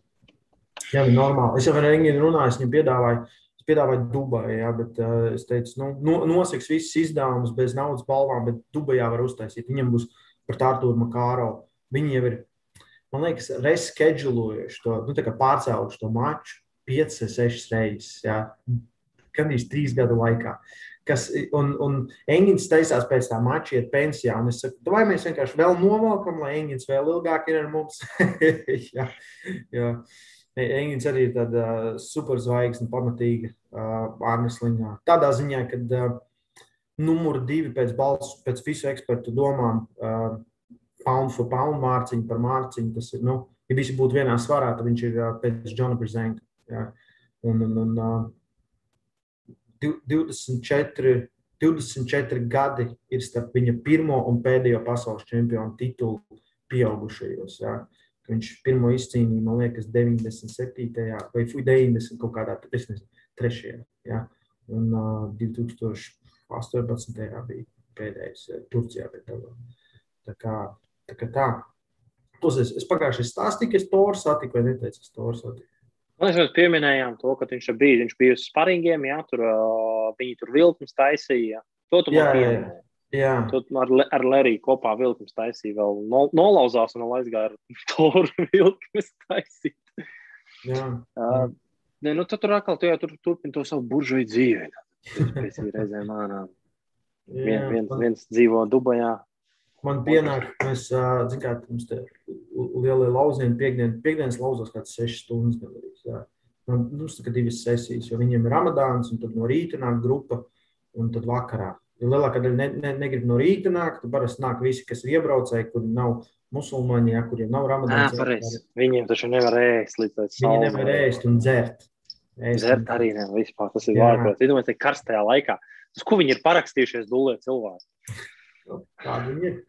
Jā, normāli. Es jau ar Enginu runāju, viņam piedāvāju, es piedāvāju Dubajā, jā, bet uh, es teicu, nu, no, noseks visus izdevumus bez naudas balvām, bet Dubajā var uztaisīt. Viņam būs par Tārtūru Makāro. Viņi jau ir, man liekas, reskedžulojuši to, nu, tā kā pārcēluši to maču 5, 6 reizes, jā, gandrīz 3 gadu laikā. Kas, un, un Engins taisās pēc tā mača, iet pensijā. Es saku, vai mēs vienkārši vēl novelkam, lai Engins vēl ilgāk ir ar mums. jā, jā. Engins arī ir tāda superzvaigzne, pamatīga ārnesliņā. Tādā ziņā, ka numur divi pēc balss, pēc visu ekspertu domām, pound for pound mārciņu par mārciņu, tas ir, nu, ja visi būtu vienā svarā, tad viņš ir pēc Džona Brzenka. Ja. Un, un, un 24, 24 gadi ir starp viņa pirmo un pēdējo pasaules čempionu titulu pieaugušajos. Ja. Uh, Viņš pirmo izcīnīja, man liekas, 97. vai 90. kaut kādā trešajā. Ja? Un uh, 2018. bija pēdējais Turcijā. Tā kā tā. Kā tā. Tos es, es pagājušajā stāstīju, ka es to satiku vai neteicu, es to satiku. Mēs jau pieminējām to, ka viņš bija, viņš bija uz sparingiem, jā, tur uh, viņi tur vilkums taisīja. To tu man pieminēji. Jā. Tad ar, ar Leriju kopā vilkums taisīja, vēl no, nolauzās un aizgāja ar toru vilkums taisīt. Jā. Uh, ne, nu, tad tur atkal tu jau tur turpini to savu buržoju dzīvi. Pēc reizēm ārā. Vien, viens, viens dzīvo Dubajā. Man pienāk, mēs, kā mums te lielie lauziņi, piekdien, piekdienas lauzos kāds sešas stundas galīgs. Jā. Man, nu, tā kā divas sesijas, jo viņiem ir ramadāns, un tad no rīta nāk grupa, un tad vakarā lielākā daļa ne, ne, negrib no rīta nākt. Parasti nāk visi, kas ir iebraucēji, kuri nav musulmaņi, ja, kuriem nav ramadāns. Viņiem taču nevar ēst līdz tam. Viņi nevar ēst un dzert. Ēst dzert un... arī nevar vispār. Tas ir vārds. Es domāju, ka karstajā laikā. Uz ko viņi ir parakstījušies dulē cilvēki? Nu, Kādi viņi ir?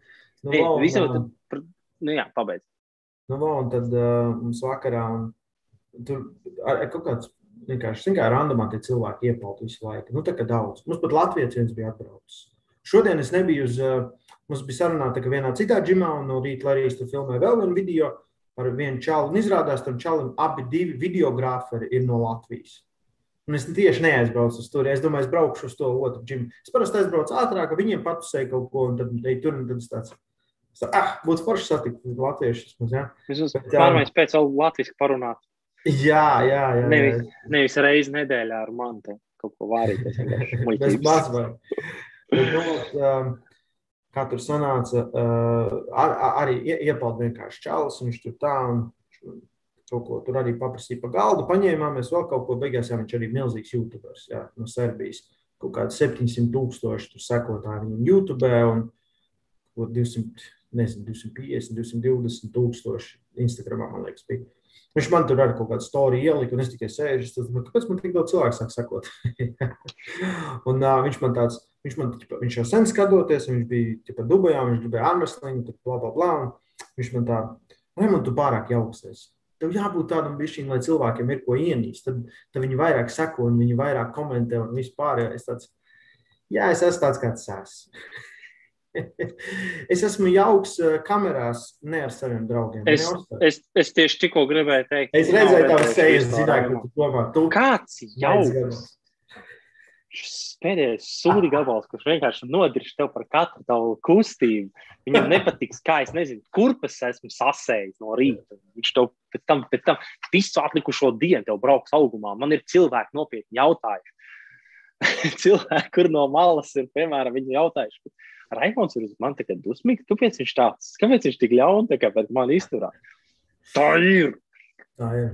Nu, Ei, visam, tad, nu jā, pabeidz. Nu, un tad uh, mums vakarā un tur ar, kaut kāds vienkārši kā randomā tie cilvēki iepalt visu laiku. Nu, tā kā daudz. Mums pat Latvijas viens bija atbraucis. Šodien es nebiju uz, uh, mums bija sarunāta, ka vienā citā džimā, un no rīta arī tur filmēja vēl vienu video ar vienu čalu. Un izrādās, tam čalim abi divi videogrāferi ir no Latvijas. Un es tieši neaizbraucu uz turieni. Es domāju, es braukšu uz to otru džimu. Es parasti aizbraucu ātrāk, viņiem patusēju kaut ko, un tad ej tur un tad tāds. Ah, būtu forši satikt latviešus. Ja? Es pārmaiņas pēc vēl latviski parunāt. Jā, jā, jā. Nevis, nevis reizi nedēļā ar mani kaut ko vārīt. Tas mazliet. nu, um, kā tur sanāca, uh, ar, arī iepeld vienkārši čalis, un viņš tur tā, un kaut ko tur arī paprasīja pa galdu, paņēmāmies vēl kaut ko, beigās jā, viņš arī milzīgs youtubers, jā, no Serbijas. Kaut kādi 700 tūkstoši tur sekotāji viņam YouTube, un 200, nezinu, 250, 220 tūkstoši Instagramā, man liekas, bija. Viņš man tur arī kaut kādu storiju ielika, un es tikai sēžu. Es domāju, kāpēc man tik daudz cilvēku sāk sakot? un uh, viņš man tāds, viņš, man, ķipa, viņš jau sen skatoties, viņš bija ķipa, Dubajā, viņš gribēja armēsliņu, tad bla, bla, bla. Viņš man tā, vai man tu pārāk jauksies? tev jābūt tādam bišķiņam, lai cilvēkiem ir ko ienīst. Tad, tad viņi vairāk seko un viņi vairāk komentē un vispār. Es tāds, jā, es esmu tāds, kāds esmu. es esmu jauks eh, kamerās, ne ar saviem draugiem. Es, es, es tieši tikko gribēju teikt, es redzēju, tavas sejas, zināju, ka tu domā, tu kāds jauks. Šis pēdējais sūdi gabals, kurš vienkārši nodirž tev par katru tavu kustību. Viņam nepatiks, kā es nezinu, kurpes esmu sasējis no rīta. Viņš tev pēc tam, pēc tam visu atlikušo dienu tev brauks augumā. Man ir cilvēki nopietni jautājuši. cilvēki, kur no malas ir, piemēram, viņi jautājuši, Raimons ir uz mani tagad dusmīgs. Kāpēc viņš tāds? Kāpēc viņš tik ļauni tā kā pret mani izturā? Tā ir. Tā ir.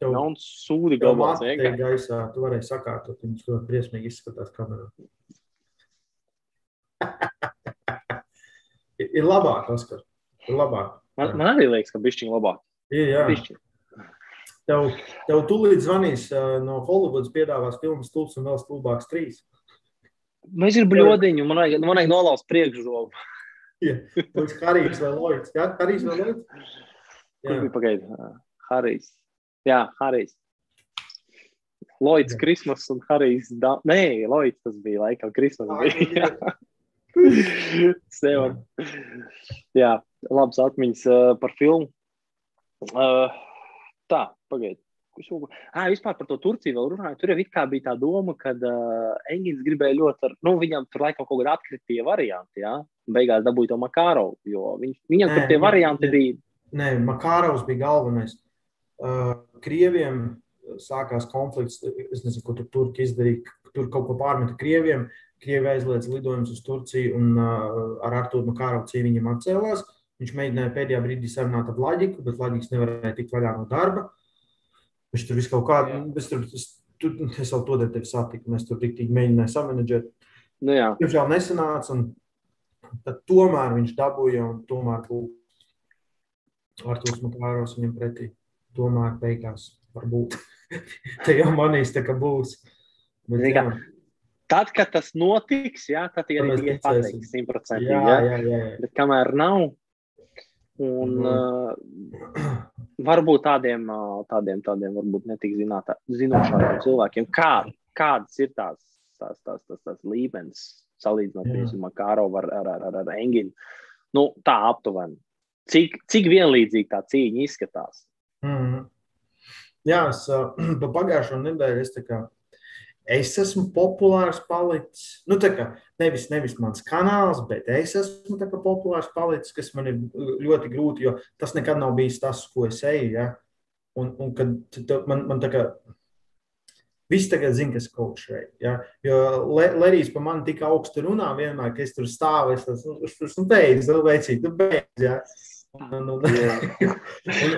Tev, Nav sūdi galvā. Tā ir gaisā. Tu varēji sakārtot. Viņš ļoti briesmīgi izskatās kamerā. ir labāk, Oskar. Ir labāk. Man, man arī liekas, ka bišķiņ labāk. Ir, jā. Bišķiņ. Tev, tev tūlīt zvanīs uh, no Hollywoods piedāvās filmas Stulbs un vēl stulbāks trīs. Mēs ir bļodiņu, man vajag, man vajag nolauzt priekšžogu. Jā, tas Harijs vai Lloyds. Jā, Harijs vai Lloyds? Kur bija pagaidi? Harijs. Jā, Harijs. Lloyds Christmas un Harijs. Da... Nē, Lloyds tas bija laikam. Christmas bija. Sev. Jā, labs atmiņas uh, par filmu. Uh, tā, pagaidi. Ah, vispār par to Turciju vēl runāju. Tur jau bija tā doma, ka uh, Engins gribēja ļoti, ar, nu, viņam tur laikam kaut kāda atkritie varianti, jā. Beigās dabūja to Makārovu, jo viņ, viņam nē, tur tie varianti nē, bija. Nē, Makārovs bija galvenais. Uh, Krieviem sākās konflikts, es nezinu, ko tur Turki izdarīja, tur kaut ko pārmeta Krieviem. Krievi aizliedz lidojumus uz Turciju un uh, ar Artūru Makārovu cīņu viņam atcēlās. Viņš mēģināja pēdējā brīdī sarunāt ar Laģiku, bet Laģiks nevarēja tikt vaļā no darba. Uh, Viņš tur visu kaut kādu, es, tur, es, tur, es vēl to tevi satiku, mēs tur tik mēģinājām samanģēt. Nu, jā. Diemžēl nesanāca, un tad tomēr viņš dabūja, un tomēr būtu Artūrs Makāros viņam pretī. Tomēr beigās varbūt. Te jau manīs, tā kā būs. Bet, jā. Tad, kad tas notiks, jā, tad arī ir pateiks simtprocentīgi. Jā, jā, jā, jā. Bet kamēr nav, Un, mm. uh, varbūt tādiem, tādiem, tādiem varbūt netik zinātā, zinošākiem cilvēkiem, kā, kādas ir tās, tās, tās, tās, tās līmenis, salīdzinot piemēram, ar Kārovu ar, ar, ar, ar Enginu. Nu, tā aptuveni. Cik, cik vienlīdzīgi tā cīņa izskatās? Mm. Jā, es pa pagājušo nedēļu es tā kā es esmu populārs palicis. Nu, kā, nevis, nevis mans kanāls, bet es esmu kā, populārs palicis, kas man ir ļoti grūti, jo tas nekad nav bijis tas, ko es eju. Ja? Un, un kad man, man tā kā. Visi tagad zina, kas ir coaching. Ja? Jo Lerijs par mani tik augstu runā, vienmēr, ka es tur stāvu. Es esmu nu, nu, beidz, nu, veicīgi, nu, beidz. Ja? Un, un, un,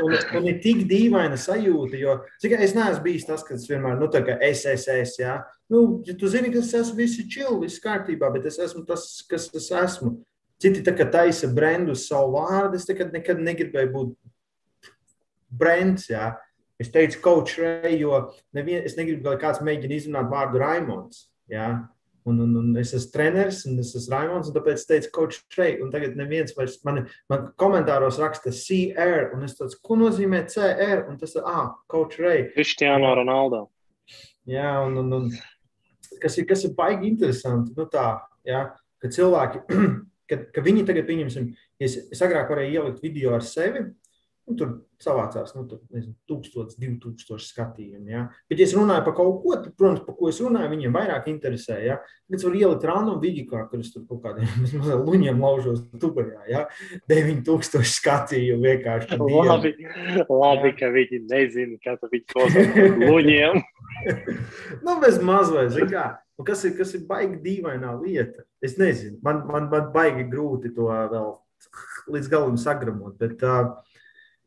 un, un ir tik dīvaina sajūta, jo cik es neesmu bijis tas, kas vienmēr, nu, kā es, es, es, jā. Nu, ja tu zini, ka es esmu visi čili, viss kārtībā, bet es esmu tas, kas es esmu. Citi tā kā taisa brendu uz savu vārdu, es nekad, nekad negribēju būt brands, jā. Es teicu, coach Ray, jo nevien, es negribu, lai kāds mēģina izrunāt vārdu Raimons, jā. Un, un, un es esmu treneris, un es esmu Raimons, un tāpēc es teicu, coach Trey, un tagad neviens vairs man, man komentāros raksta CR, un es tāds, ko nozīmē CR, un tas ir, ah, coach Ray. Cristiano Ronaldo. Jā, un, un, un kas ir, kas ir baigi interesanti, nu tā, jā, ka cilvēki, ka, ka viņi tagad, pieņemsim, es, es agrāk varēju ielikt video ar sevi, Nu, tur savācās nu, tur, nezinu, 1000, 2000 skatījumu. Ja? Bet, ja es runāju par kaut ko, tad, protams, par ko es runāju, viņiem vairāk interesē. Ja? Tad es varu ielikt random video, kur es tur kaut kādiem luņiem laužos tubajā. Ja? 9000 skatījumu vienkārši. Labi, labi ka viņi nezina, kā tu viņi klausās luņiem. nu, bez mazliet, zin kā. Nu, kas ir, kas ir baigi dīvainā lieta? Es nezinu, man, man, man baigi grūti to vēl līdz galam sagramot. Bet, uh,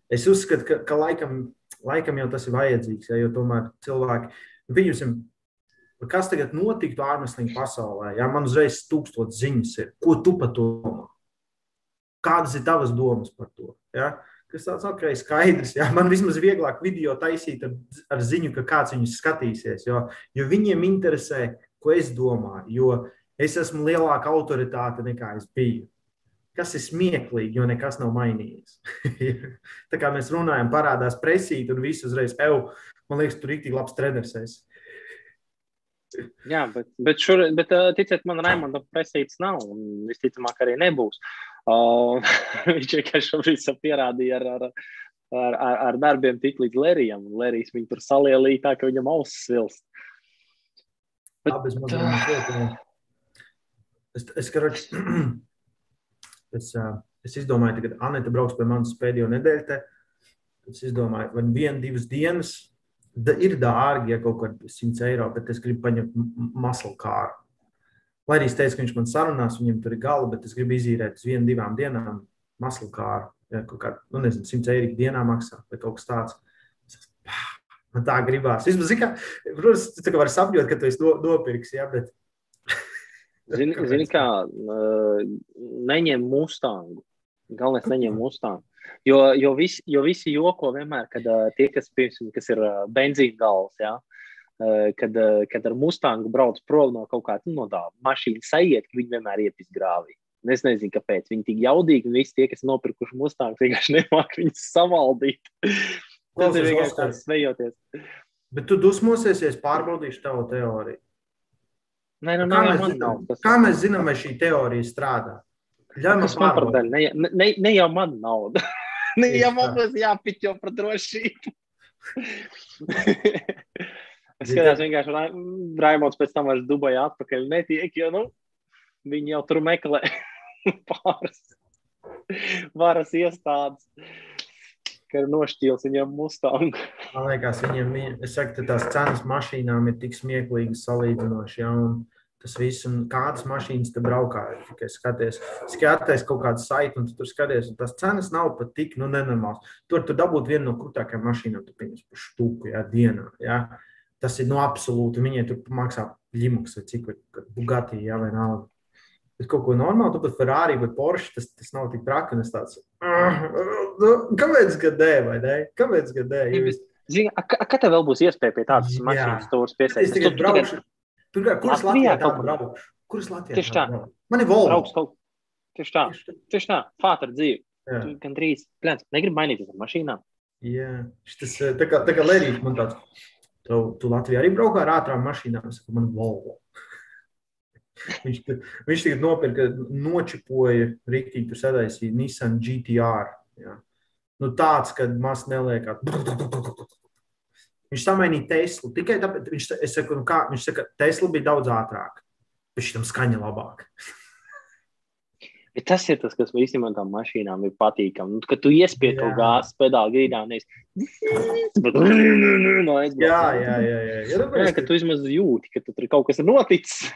Es uzskatu, ka, ka laikam, laikam jau tas ir vajadzīgs, ja, jo tomēr cilvēki, nu, pieņemsim, kas tagad notiktu ārmeslīņu pasaulē, ja man uzreiz tūkstot ziņas ir, ko tu par to domā? Kādas ir tavas domas par to? Ja? Kas tāds ok, skaidrs. Ja? Man vismaz vieglāk video taisīt ar, ar ziņu, ka kāds viņus skatīsies, jo, jo viņiem interesē, ko es domāju, jo es esmu lielāka autoritāte nekā es biju. Kas ir smieklīgi, jo nekas nav mainījies. tā kā mēs runājam, parādās presīt un viss uzreiz, eju, man liekas, tur rīktīgi labs treneris. Es. Jā, bet, bet, šur, bet ticiet man, Raimonda presīts nav un visticamāk arī nebūs. Uh, viņš vienkārši šobrīd pierādīja ar, ar, ar, ar, ar darbiem tik līdz Lērijam, un Lērijs viņu tur salielīja tā, ka viņam ausis svilst. Bet, Labi, es, mazliet, es, es, karoč, es, es izdomāju, ka Anita brauks pie manis pēdējo nedēļu. Te. Es izdomāju, vai viena, divas dienas da, ir dārgi, ja kaut kāda 100 eiro, bet es gribu paņemt maslu kāru. Lai arī es teicu, ka viņš man sarunās, viņam tur ir gala, bet es gribu izīrēt uz vienu, divām dienām maslu kāru. Ja, kaut kā, nu, nezinu, 100 eiro dienā maksā vai kaut kas tāds. Man tā gribās. Vismaz, kā, protams, tu vari sapņot, ka tu esi no, nopirksi, ja, bet. Zini, zini kā, neņem mustangu. Galvenais neņem mustangu. Jo, jo, visi, jo visi joko vienmēr, kad uh, tie, kas, piemēram, kas ir uh, benzīna gals, ja, uh, kad, uh, kad ar mustangu brauc prom no kaut kāda nu, no tā mašīna sajiet, ka viņi vienmēr iet iz grāvī. Es nezinu, kāpēc viņi tik jaudīgi, un visi tie, kas nopirkuši mustangu, vienkārši nemāk viņus savaldīt. Tas ir vienkārši tāds svejoties. Bet tu dusmosies, ja es pārbaudīšu tavu teoriju. Nē, nu, kā, mēs zinām, nav, kā mēs zinām, vai šī teorija strādā? Ļauj man pārbaudīt. Ne, ne, ne jau man nauda. ne jau man būs jāpiķo par drošību. es skatījos vienkārši, Raimons pēc tam vairs Dubajā atpakaļ netiek, jo, nu, viņi jau tur meklē pāris varas iestādes ka ir nošķīls viņam Mustang. Man liekas, viņiem, es saku, tās cenas mašīnām ir tik smieklīgas salīdzinoši. Ja, tas viss, un kādas mašīnas te braukā. Tikai skaties, skaties kaut kādu saiti, un tu tur skaties, un tās cenas nav pat tik nu, nenormāls. Tur tu dabūt vienu no krūtākajām mašīnām, tu pieņems par štuku ja, dienā. Ja. Tas ir nu, absolūti, viņiem tur maksā ļimuks vai cik, vai Bugatti, ja, vai nav bet kaut ko normālu, tu pat Ferrari vai Porsche, tas, tas nav tik traki. Es tāds, nu, kāpēc gadē, vai ne? Kāpēc gadē? Jūs... Zini, kad tev vēl būs iespēja pie tādas mašīnas stūres piesaistīt? Es tikai braukšu. Pirmkārt, kuras Latvijā tā braukšu? Kuras Latvijā Tieši tā. Man ir Volvo. Brauks kaut... Tieši tā. Tieši tā. Fātra dzīve. Gan drīz, plēns, negribu mainīties ar mašīnām. Jā, šis tā kā, tā kā Lērijas man tāds, tu, tu Latvijā arī braukā ar ātrām mašīnām, es saku, man Volvo. Viņš, viņš tagad nopirka, nočipoja rīktīgi, tur sadaisīja Nissan GTR. Ja. Nu, tāds, kad maz neliekās. Viņš samainīja Teslu. Tikai tāpēc, viņš, saku, nu kā, viņš saka, Tesla bija daudz ātrāk, bet šitam skaņa labāk. Bet tas ir tas, kas īstenībā tam mašīnām ir patīkami. Nu, kad tu iespied to gāzes pedāli grīdā, nevis. no jā, jā, jā. jā. jā, jā ka tu vismaz jūti, ka tur kaut kas ir noticis.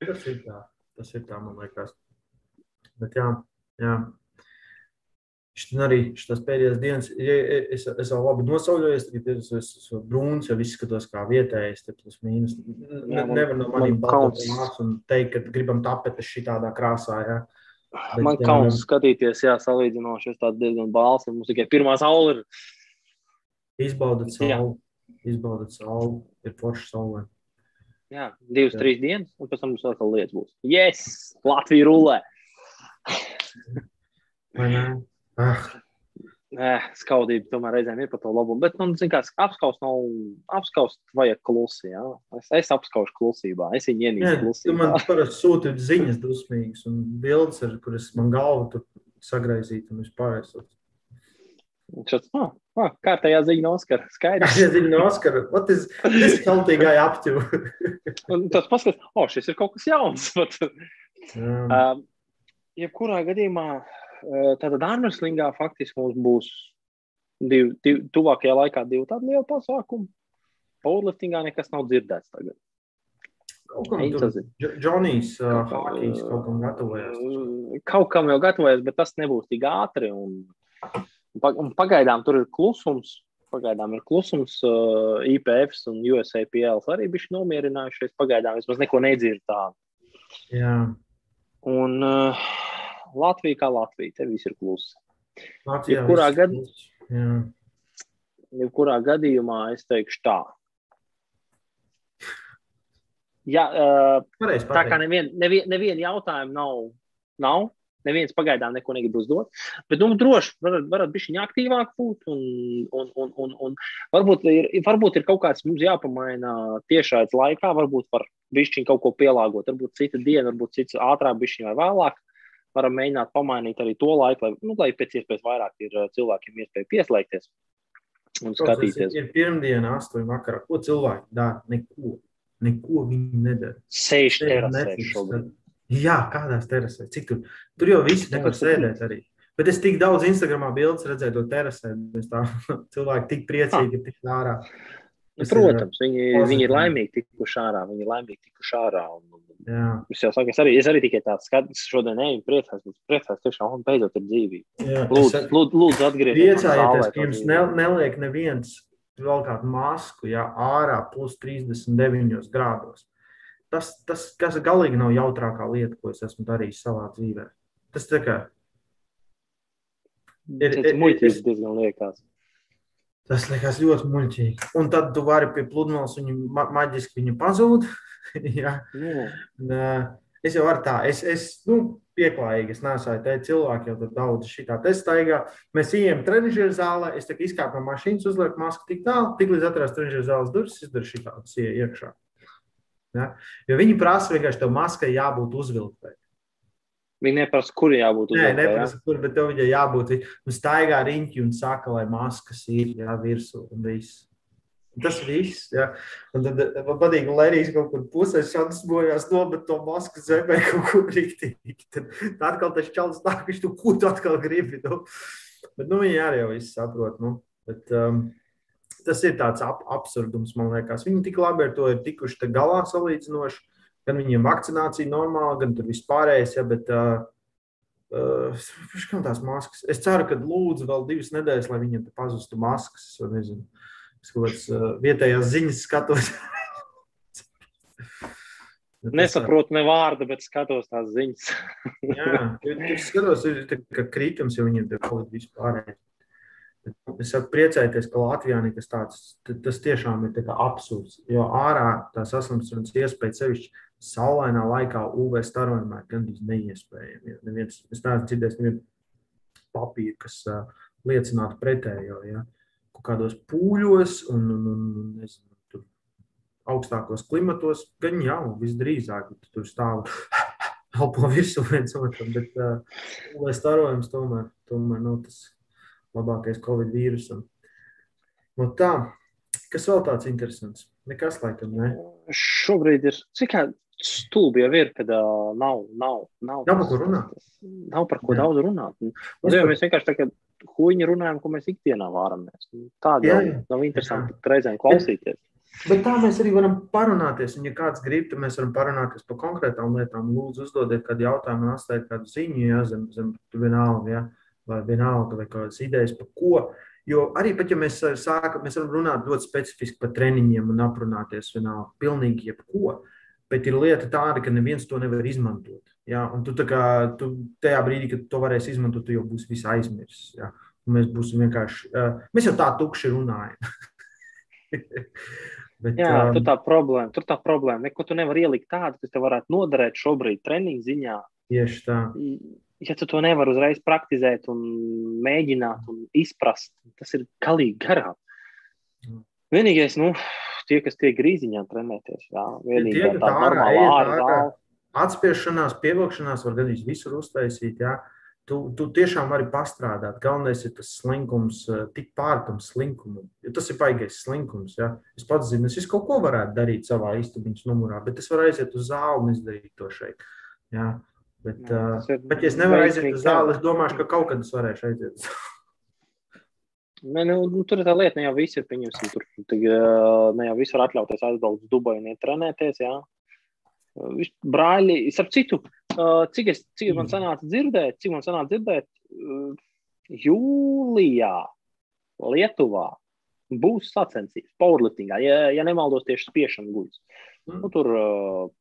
Tas ir tā, tas ir tā, man liekas. Bet jā, jā. Šitien arī šīs pēdējās dienas, ja es, es vēl labi nosauļojos, tagad es esmu brūns, jau izskatos kā vietējais, tad tas mīnus. Ne, nevar no maniem baltotiem un teikt, ka gribam tapetes šitādā krāsā, jā. Bet, man kauns jā, skatīties, jā, salīdzinoši, es tāds diezgan bāls, un mums tikai pirmā saule ir. Izbaudat sauli, izbaudat sauli, ir forša saule. Jā, divas, Jā. trīs dienas, un pēc tam mums vēl kāda lietas būs. Yes! Latvija rulē! Ah. Nē, skaudība tomēr reizēm ir par to labumu. Bet, man, zin, kā apskaust nav, apskaust vajag klusi, jā. Es, es apskaušu klusībā, es viņu ienīstu klusībā. Tu man parasti sūti ziņas dusmīgas un bildes, ar kuras man galva tur sagraizīt un vispār. Šāds, oh, oh, kārtējā ziņa no Oskara. Skaidrs. Kārtējā ziņa no Oskara. What is this healthy guy up to? un tas paskatās, oh, šis ir kaut kas jauns. um, uh, jebkurā gadījumā, uh, tātad Armstrongā faktiski mums būs div, div, tuvākajā laikā divi tādi lieli pasākumi. Powerliftingā nekas nav dzirdēts tagad. Kaut kam Džonijs uh, Hākijs kaut kam gatavojas. Kaut kam jau gatavojas, bet tas nebūs tik ātri. Un Un pagaidām tur ir klusums. Pagaidām ir klusums. Uh, IPF un USAPL arī bija nomierinājušies. Pagaidām vismaz neko nedzird tādu. Jā. Un uh, Latvija kā Latvija, te viss ir klusi. Latvijā jebkurā, gad... jebkurā gadījumā es teikšu tā. Jā, uh, pareiz, pareiz. tā kā neviena nevien, nevien jautājuma nav, nav Neviens pagaidām neko negrib uzdot. Bet, nu, droši varat, varat būt viņa aktīvāk būt. Un, un, un, un, un varbūt, ir, varbūt ir kaut kāds mums jāpamaina tiešais laikā, varbūt var bišķiņ kaut ko pielāgot. Varbūt cita diena, varbūt cits ātrāk, bišķiņ vai vēlāk. Varam mēģināt pamainīt arī to laiku, lai, nu, lai pēc iespējas vairāk ir cilvēkiem iespēja pieslēgties un skatīties. Ir pirmdiena, astoņi vakarā. Ko cilvēki dara? Neko. Neko viņi nedara. Sēž terasē šobrīd. Jā, kādās terasēs? Cik tur? Tur jau visi nevar sēdēt arī. Bet es tik daudz Instagramā bildes redzēju to terasē. Tā, cilvēki tik priecīgi ir tik ārā. Nu, protams, viņi, viņi ir laimīgi tikuši ārā. Viņi ir laimīgi tikuši ārā. Un, Jā. Es jau saku, es arī, es arī tikai tāds skats, šodien neju priecājos, bet priecājos tiešām, un beidzot ir dzīvība. Lūdzu, lūdzu, lūdzu atgriezties. Priecājieties, ka jums ne, neliek neviens vēl kādu masku, ja ārā plus 39 grādos. Tas, tas kas galīgi nav jautrākā lieta, ko es esmu darījis savā dzīvē. Tas tā kā ir. Tas muļķīgi diezgan liekas. Tas liekas ļoti muļķīgi. Un tad tu vari pie pludmales viņu ma maģiski viņu pazūd. ja. yeah. Es jau varu tā, es, es nu, pieklājīgi, es nesu te cilvēki, jau tur daudz šitā testaigā. Mēs ejam trenižera zālē, es tā kā izkāpu no mašīnas, uzlieku masku tik tālu, tik līdz atrast trenižera zāles durvis, izdaru šitā, tas iekšā. Ja? Jo viņi prasa vienkārši tev maskai jābūt uzvilktai. Viņi neprasa, kur jābūt. Nē, neprasa, jā? kur, bet tev viņai jābūt. Un staigā riņķi un saka, lai maskas ir jā, virsū un viss. Tas viss. Ja. Un tad man patīk, ka Lērijas kaut kur pusē šansas bojās nomet to masku zemē kaut kur rīktīgi. Tad, tad atkal tas čalis tā, ka viņš tu ko tu atkal gribi. Nu. Bet, nu, viņi arī jau viss saprot. Nu. Bet, um, tas ir tāds ap absurdums, man liekas. Viņi tik labi ar to ir tikuši galā salīdzinoši. Gan viņiem vakcinācija normāla, gan tur vispārējais. Ja, bet, uh, uh, tās maskas. Es ceru, ka lūdzu vēl divas nedēļas, lai viņiem pazustu maskas. Es kaut kādas uh, vietējās ziņas skatos. Nesaprotu ne vārdu, bet skatos tās ziņas. Jā, es skatos, ka kritums jau viņiem ir kaut kas vispārējais. Es saku, priecājieties, ka Latvijā nekas tāds - tas tiešām ir absurds. Jo ārā tā saslimšanas iespēja sevišķi saulainā laikā UV starojumā ir gandrīz neiespējami. Neviens, es neesmu dzirdējis nevienu papīru, kas uh, liecinātu pretējo. Ja? Kaut kādos pūļos un, un, un nezinu, augstākos klimatos gan jau visdrīzāk tur stāv. Elpo virsū viens otram, bet uh, UV starojums tomēr, tomēr nav tas labākais Covid vīrusam. No tā, kas vēl tāds interesants? Nekas, laikam, ne? Šobrīd ir, cik stulbi jau ir, kad uh, nav, nav, nav, nav par ko runāt. Nav par ko Jā. daudz runāt. Mums jau mēs vienkārši tā kā huīņi runājam, ko mēs ikdienā vāramies. Tāda jau nav interesanti reizēm klausīties. Bet tā mēs arī varam parunāties. Un, ja kāds grib, tad mēs varam parunāties par konkrētām lietām. Lūdzu, uzdodiet kādu jautājumu, atstājiet kādu ziņu, ja zem, zem vienalga. Ja vai vienalga, vai kādas idejas par ko. Jo arī pat, ja mēs sākam, mēs varam runāt ļoti specifiski par treniņiem un aprunāties vienalga, pilnīgi jebko, bet ir lieta tāda, ka neviens to nevar izmantot. Ja? Un tu, kā, tu tajā brīdī, kad to varēsi izmantot, tu jau būsi visu aizmirsis. Ja? Un mēs būsim vienkārši, uh, mēs jau tā tukši runājam. Bet, Jā, um, tur tā problēma, tur tā problēma. Neko tu nevari ielikt tādu, kas tev varētu noderēt šobrīd treniņu ziņā. Tieši tā ja tu to nevari uzreiz praktizēt, un mēģināt un izprast, tas ir galīgi garām. Mm. Vienīgais, nu, tie, kas tiek grīziņā trenēties, jā, vienīgā tā, tā normāla ārā. Atspiešanās, pievilkšanās var gan visur uztaisīt, jā. Tu, tu tiešām vari pastrādāt. Galvenais ir tas slinkums, eh, tik pār tam slinkumam. Jo tas ir baigais slinkums. Ja? Es pats zinu, es kaut ko varētu darīt savā istabiņas numurā, bet es varu aiziet uz zāli un izdarīt to šeit. Ja? Bet, uh, bet ja es nevaru aiziet uz zāli, es domāju, ka kaut kad es varēšu aiziet. Ne, nu, nu, tur ir tā lieta, ne jau visi ir pieņemsim. Tur tad, ne jau visi var atļauties aizbraukt uz Dubaju un ietrenēties. Jā. Brāļi, starp citu, cik, es, cik man sanāca dzirdēt, cik man sanāca dzirdēt, jūlijā Lietuvā būs sacensības powerliftingā, ja, ja nemaldos tieši spiešana guļus. Mm. Nu, tur,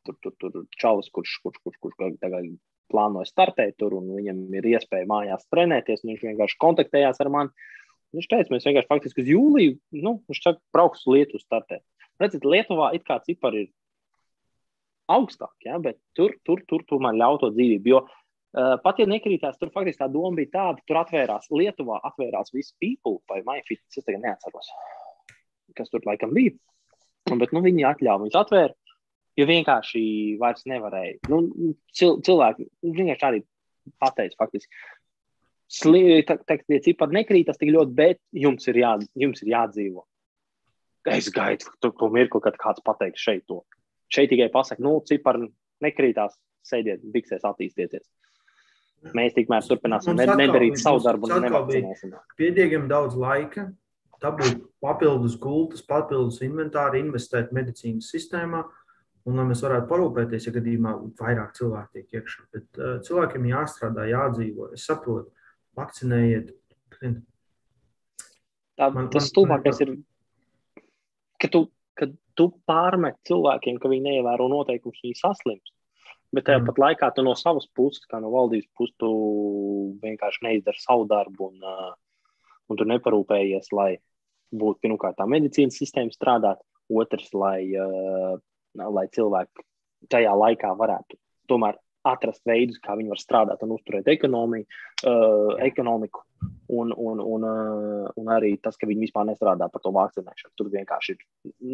tur, tur, tur čalis, kurš, kurš, kurš, kurš tagad plānoja startēt tur, un viņam ir iespēja mājās trenēties. Viņš vienkārši kontaktējās ar mani. Viņš teica, mēs vienkārši faktiski uz jūliju, nu, viņš saka, brauks uz Lietuvu startēt. Redziet, Lietuvā it kā cipari ir augstāk, ja, bet tur, tur, tur tomēr ļauj to dzīvību. Jo pat ja nekrītās, tur faktiski tā doma bija tāda, tur atvērās Lietuvā, atvērās visi people vai MyFit, es tagad neatceros, kas tur laikam bija. Bet nu, viņi atļāva, viņus atvēra, jo vienkārši vairs nevarēja. Nu, cil, cilvēki vienkārši arī pateica faktiski. Tie cipari nekrītas tik ļoti, bet jums ir, jā, jums ir jādzīvo. Es gaidu to, to mirkli, kad kāds pateiks šeit to. Šeit tikai pasakā, nu, cipari nekrītās, sēdiet, biksēs, attīstieties. Mēs tikmēr turpināsim ne, nedarīt savu darbu. Pietiekami daudz laika, dabūt papildus gultas, papildus inventāru, investēt medicīnas sistēmā, un lai mēs varētu parūpēties, ja gadījumā vairāk cilvēku tiek iekšā. Bet uh, cilvēkiem jāstrādā, jādzīvo. Es saprotu, vakcinējiet. Tā, man, tas stulbākais ir, ka tu, ka tu pārmet cilvēkiem, ka viņi neievēro noteikumus, viņi saslimst. Bet tajā mm. pat laikā tu no savas puses, kā no valdības puses, tu vienkārši neizdari savu darbu un, uh, un tu neparūpējies, lai būtu pirmkārt tā medicīnas sistēma strādāt, otrs, lai, uh, lai cilvēki tajā laikā varētu tomēr atrast veidus, kā viņi var strādāt un uzturēt ekonomiju, uh, ekonomiku. Un, un, un, un arī tas, ka viņi vispār nestrādā par to vakcinēšanu. Tur vienkārši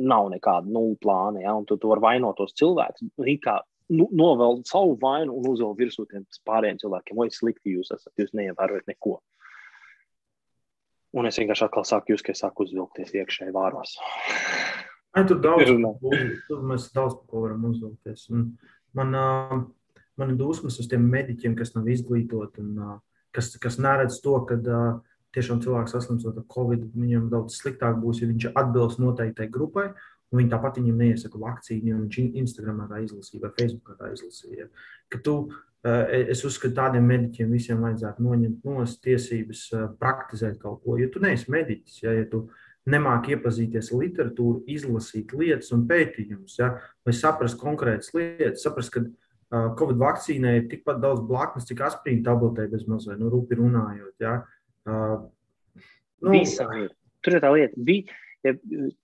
nav nekāda nulles plāna. Ja? Un tu, tu vari vainot tos cilvēkus. Kā nu, novēl savu vainu un uzvēl virsū tiem pārējiem cilvēkiem. Vai slikti jūs esat, jūs neievērojat neko. Un es vienkārši atkal saku, jūs, ka es sāku uzvilkties iekšēji vāros. Ai, tur daudz, tur mēs daudz par ko varam uzvilkties. Un man, uh, man ir dusmas uz tiem mediķiem, kas nav izglītoti un uh, kas, kas neredz to, ka uh, tiešām cilvēks saslimstot ar covid, viņam daudz sliktāk būs, ja viņš atbilst noteiktai grupai. Un viņi tāpat viņam neiesaka vakcīnu, jo viņš Instagramā tā izlasīja vai Facebookā tā izlasīja. Ka tu, es uzskatu, tādiem mediķiem visiem vajadzētu noņemt no tiesības praktizēt kaut ko. Jo tu neesi mediķis, ja, ja tu nemāki iepazīties ar literatūru, izlasīt lietas un pētījumus, ja, vai saprast konkrētas lietas, saprast, ka Covid vakcīnai ir tikpat daudz blaknes, cik aspirīna tabletē bez mazliet, nu, rupi runājot. Ja. Uh, nu, Visam ir. Tur ir tā lieta. Bija, ja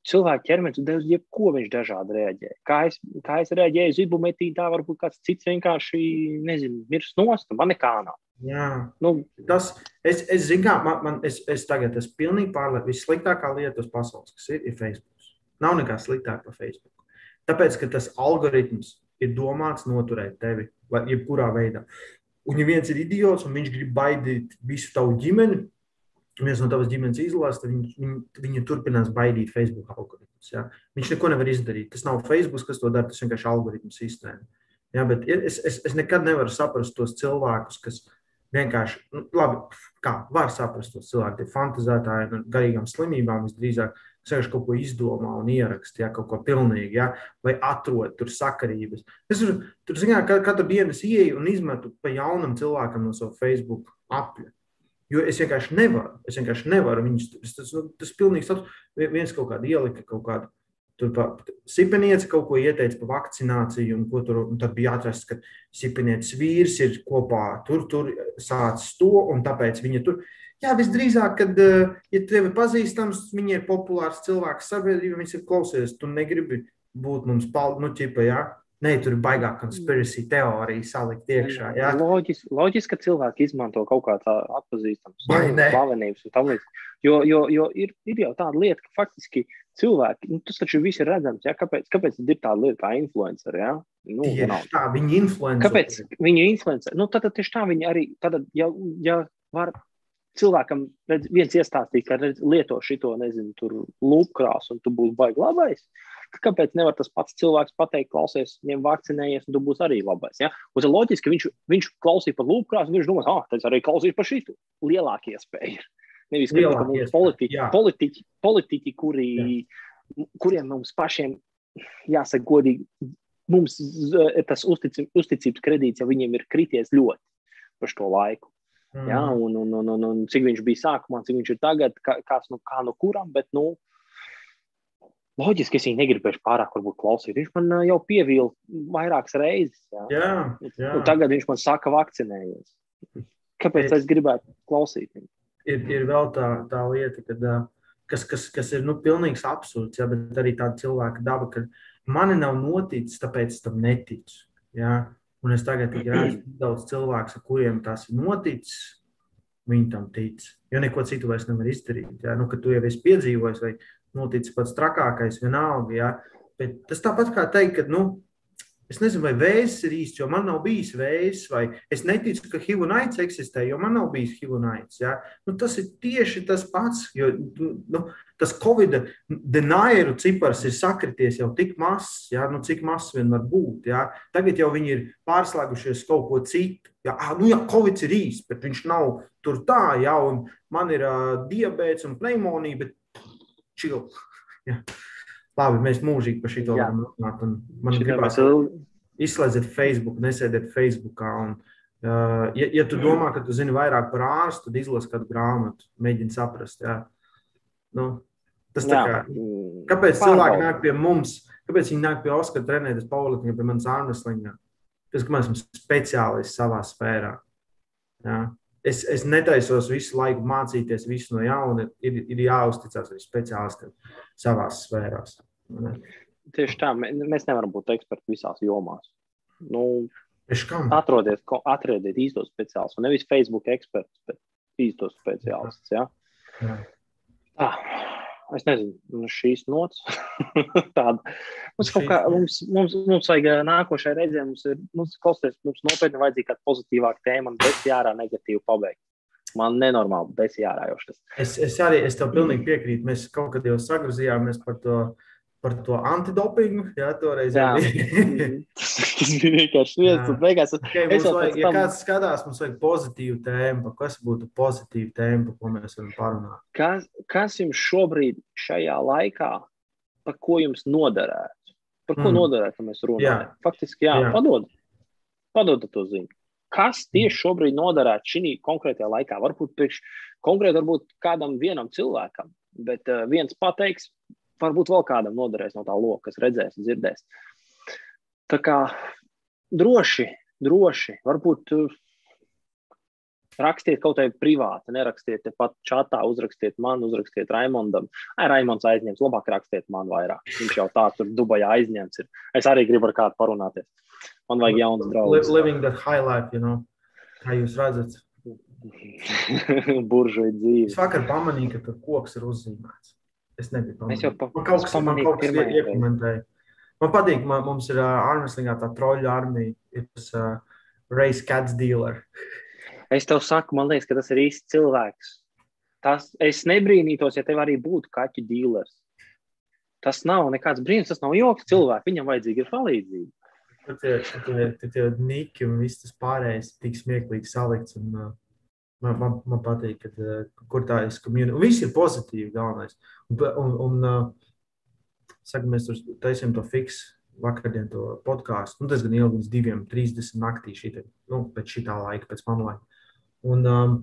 cilvēka ķermenis uz jebko viņš dažādi reaģē. Kā es, kā es reaģēju uz ibumetīnu, tā varbūt kāds cits vienkārši, nezinu, mirs nost, man nekā nav. Jā, nu, tas es, es zinu, kā man, man es, es tagad esmu pilnīgi pārliecināts, ka vissliktākā lieta uz pasaules, kas ir, ir Facebook. Nav nekā sliktāk par Facebook. Tāpēc, ka tas algoritms ir domāts noturēt tevi, vai jebkurā veidā. Un, ja viens ir idiots un viņš grib baidīt visu tavu ģimeni, viens no tavas ģimenes izlasa, tad viņu, viņu, viņu turpinās baidīt Facebook algoritmus. Ja? Viņš neko nevar izdarīt. Tas nav Facebook, kas to dara, tas vienkārši algoritmu sistēma. Ja, bet es, es, es nekad nevaru saprast tos cilvēkus, kas vienkārši, nu, labi, kā var saprast tos cilvēkus, tie fantazētāji ar garīgām slimībām visdrīzāk Sēž kaut ko izdomā un ieraksta, ja, kaut ko pilnīgi, ja, vai atrod tur sakarības. Es tur, tur zināt, katru dienu es ieeju un izmetu pa jaunam cilvēkam no sava Facebook apļa. Jo es vienkārši nevaru. Es vienkārši nevaru viņus. Tas, tas, nu, tas pilnīgi tāds viens kaut kāda ielika, kaut kāda. Tur sipeniece kaut ko ieteica par vakcināciju, un, tur, un tad bija atrasts, ka sipenieces vīrs ir kopā tur, tur sācis to, un tāpēc viņa tur. Jā, visdrīzāk, kad, eh, ja tev ir pazīstams, viņi ir populārs cilvēks sabiedrībā, viņš ir klausies, tu negribi būt mums paldies, nu, ķipa, jā. Nē, tur ir baigā konspirācija teorija salikt iekšā. Jā. Loģiski, loģiski, ka cilvēki izmanto kaut kā tādu atpazīstamu slavenības un tam līdzīgi. Jo, jo, jo ir, ir jau tāda lieta, ka faktiski cilvēki, nu, tas taču viss ir redzams, ja? kāpēc, kāpēc ir tāda lieta kā influenceri. Ja? Nu, tā, viņi influencē. Kāpēc viņi influencē? Nu, tad, tad tieši tā viņi arī, tad, ja, ja var cilvēkam redz, viens iestāstīt, ka redz, lieto šito, nezinu, tur lūpkrāsu, un tu būsi baigi labais. Kāpēc nevar tas pats cilvēks pateikt, klausies, ņem vakcinējies, un tu būsi arī labais? Ja? Un tas loģiski, ka viņš, viņš klausīja par lūpkrāsu, un viņš domā, ah, tas arī klausīs par šītu. Lielākie iespēja ir. Nevis, ka Lielākie mums politiķi, politiķi, politiķi kuri, jā. kuriem mums pašiem jāsaka godīgi, mums tas uzticības, uzticības kredīts jau viņiem ir krities ļoti par šo laiku. Mm. Ja, un, un, un, un, un cik viņš bija sākumā, cik viņš ir tagad, kā, kāds no, kā no kuram. Bet, nu, loģiski es viņu negribēju pārāk klausīt. Viņš man jau pievīla vairākas reizes. Ja. Jā, jā. Un tagad viņš man saka, vakcinējies. Kāpēc ir, es gribētu klausīt viņu? Ir, ir vēl tā, tā lieta, kad, kas, kas, kas ir nu, pilnīgs absurds, ja, bet arī tāda cilvēka daba, ka mani nav noticis, tāpēc tam neticu. Ja. Un es tagad redzu daudz cilvēku, ar kuriem tas ir noticis. Viņi tam tic. Jo neko citu vairs nevar izdarīt. Ja? Nu, kad tu jau esi piedzīvojis, vai noticis pats trakākais, vienalga. Ja? Bet tas tāpat kā teikt, ka nu, Es nezinu, vai vēzis ir īsts, jo man nav bijis vēzis, vai es neticu, ka HIV un AIDS eksistē, jo man nav bijis HIV un AIDS. Ja? Nu, tas ir tieši tas pats, jo nu, tas Covid denāru cipars ir sakrities jau tik mazs, ja? nu, cik mazs vien var būt. Ja? Tagad jau viņi ir pārslēgušies kaut ko citu. Ja, nu, jā, Covid ir īsts, bet viņš nav tur tā, ja, un man ir uh, diabetes un pneimonija, bet čil. Ja. Labi, mēs mūžīgi par šo varam runāt. Man gribās izslēdziet Facebook, nesēdiet Facebookā. Un, uh, ja, ja tu domā, ka tu zini vairāk par ārstu, tad izlasi kādu grāmatu, mēģini saprast. Jā. Nu, tas tā kā, kāpēc Pārbaud. cilvēki nāk pie mums? Kāpēc viņi nāk pie Oskara trenēties Pauliņa, pie manas ārnesliņā? Tas, ka mēs esam speciālisti savā sfērā. Jā. Es, es netaisos visu laiku mācīties visu no jauna. Ir, ir jāuzticas arī speciālistiem savā sfērā. Tieši tā, mēs nevaram būt eksperti visās jomās. Nu, atrodiet, atrodiet īstos speciālistus. Nevis Facebook eksperts, bet īstos speciālistus. Ja? Jā. Tā. Es nezinu, nu, šīs nots. Mums, kā, mums, mums, mums vajag nākošajai reizē, mums ir mums, klausies, mums nopietni vajadzīga kāda pozitīvāka tēma un bez jārā negatīvi pabeigt. Man nenormāli bez jārā jau tas. Es, es arī es tev pilnīgi piekrītu. Mēs kaut kad jau sagrozījāmies par to par to antidopingu. Jā, toreiz jā. tas bija vienkārši viens. Beigās, okay, es vajag, ja tam... kāds skatās, mums vajag pozitīvu tēmu. Kas būtu pozitīva tēma, ko mēs varam parunāt? Kas, kas jums šobrīd šajā laikā, par ko jums noderētu? Par ko mm. noderētu, mēs runājam? Jā. Faktiski, jā, jā. padod. Padod to ziņu. Kas tieši šobrīd noderētu šī konkrētajā laikā? Varbūt priekš, konkrēti varbūt kādam vienam cilvēkam, bet uh, viens pateiks, varbūt vēl kādam noderēs no tā loka, kas redzēs un dzirdēs. Tā kā droši, droši, varbūt uh, rakstiet kaut kā privāti, nerakstiet pat čatā, uzrakstiet man, uzrakstiet Raimondam. Ai, Raimonds aizņems, labāk rakstiet man vairāk. Viņš jau tā tur Dubajā aizņemts. Ir. Es arī gribu ar kādu parunāties. Man vajag jauns draugs. Living that high life, you know, kā jūs redzat. Buržoja dzīve. Es vakar pamanīju, ka tur koks ir uzzīmēts. Es nebiju pamanījis. Man kaut kas, man kaut kas iekomentēja. Man patīk, man, mums ir uh, armēslīgā tā troļu armija, ir tas uh, race cats dealer. Es tev saku, man liekas, ka tas ir īsts cilvēks. Tas, es nebrīnītos, ja tev arī būtu kaķu dealers. Tas nav nekāds brīnums, tas nav joks cilvēks. Viņam vajadzīga ir palīdzība. Tad tie, niki un viss tas pārējais tik smieklīgi salikts. Un, uh, Man, man, man patīk, ka, uh, kur tā ir komunija. Viss ir pozitīvi, galvenais. Un, un, un uh, saka, mēs tur taisījām to fiksu vakardien to podkāstu. Nu, tas gan ilgi, līdz 2.30 naktī, šitā, nu, pēc šī laika, pēc man laika. Un um,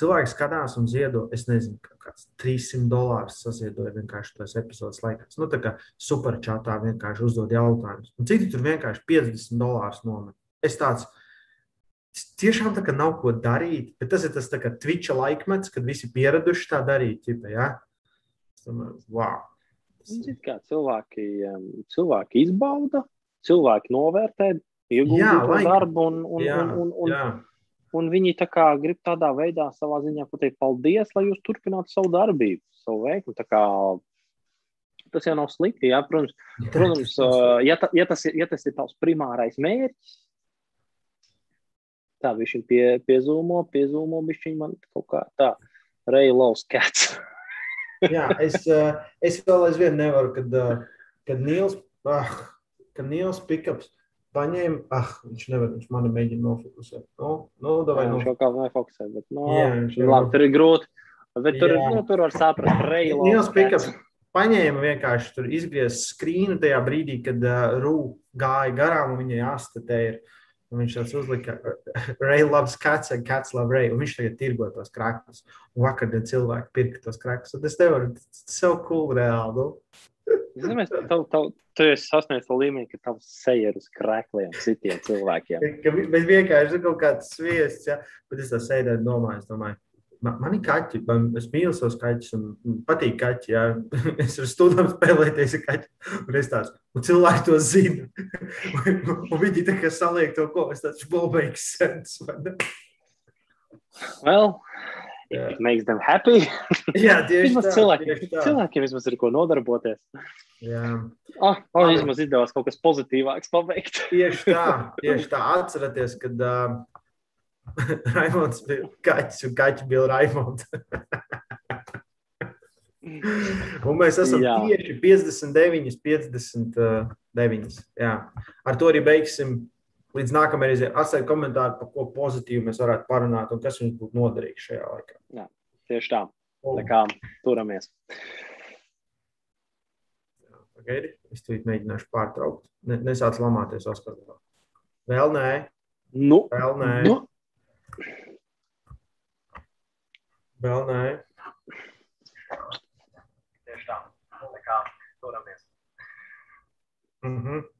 cilvēks skatās un ziedo, es nezinu, kāds 300 dolārus saziedoja vienkārši tos epizodes laikā. Nu, tā kā superčatā vienkārši uzdod jautājumus. Un citi tur vienkārši 50 dolārus nomet. Es tāds, tiešām tā nav ko darīt, bet tas ir tas tā kā Twitch laikmets, kad visi pieraduši tā darīt. Ķipa, ja? wow. Tas... Kā cilvēki, cilvēki izbauda, cilvēki novērtē, iegūst darbu, un, un, jā, un, un, un, jā. un viņi tā kā grib tādā veidā savā ziņā pateikt paldies, lai jūs turpinātu savu darbību, savu veikumu. Tas jau nav slikti. Jā, protams, protams ja, ta, ja, tas ir, ja tas ir tavs primārais mērķis, tā viņš pie, piezūmo, piezūmo, viņš man kaut kā tā, Reilaus cats. Jā, es, eh, es vēl aizvien nevaru, kad, eh, kad Nils, ah, kad Nils pikaps paņēma, ah, viņš nevar, viņš mani mēģina nofokusēt. Nu, nu, davai, jā, viņš jau kā nefokusē, bet, nu, jā, labi, tur ir grūti, bet tur, jā. nu, tur var saprast, Reilaus Nils pikaps paņēma vienkārši tur izgriezt skrīnu tajā brīdī, kad uh, Rū gāja garām un viņai jāstatē ir. Un viņš tāds uzlika, Ray loves cats and cats love Ray. Un viņš tagad tirgo tos krakus. Un vakardien cilvēki pirka tos krakus. Un es nevaru, tas so cool reāli. Nu. Zinu, tav, tav, tu esi sasniedzis to līmeni, ka tavs seja ir uz krākliem citiem cilvēkiem. bet vienkārši ir kaut kāds sviests, ja? bet es tā sēdēju domāju, es domāju, Man, man ir kaķi, man, es mīlu savus kaķus, un patīk kaķi. Jā. Es ar studentiem spēlēties ar kaķi. Un es tāds, un cilvēki to zina. un, un viņi tā kā saliek to, ko es well, makes sense. well, yeah. it makes them happy. jā, tieši tā. Cilvēki, tieši tā. Cilvēkiem vismaz ir ko nodarboties. Jā. Ah, oh, vismaz izdevās kaut kas pozitīvāks paveikt. tieši tā, tieši tā. Atcerieties, kad uh, Raimons bija kaķis un kaķis bija Raimons. un mēs esam jā. tieši 59, 59. Jā. Ar to arī beigsim. Līdz nākamajai reizei atstājiet komentāru, par ko pozitīvu mēs varētu parunāt un kas jums būtu noderīgs šajā laikā. Jā, tieši tā. Tā kā turamies. Pagaidi, es to mēģināšu pārtraukt. Ne, nesāc lamāties, Oskar. Vēl nē. Nu, Vēl nē. Nu. Vēl nē. Tieši tā. Tā kā turamies. Mhm. Mm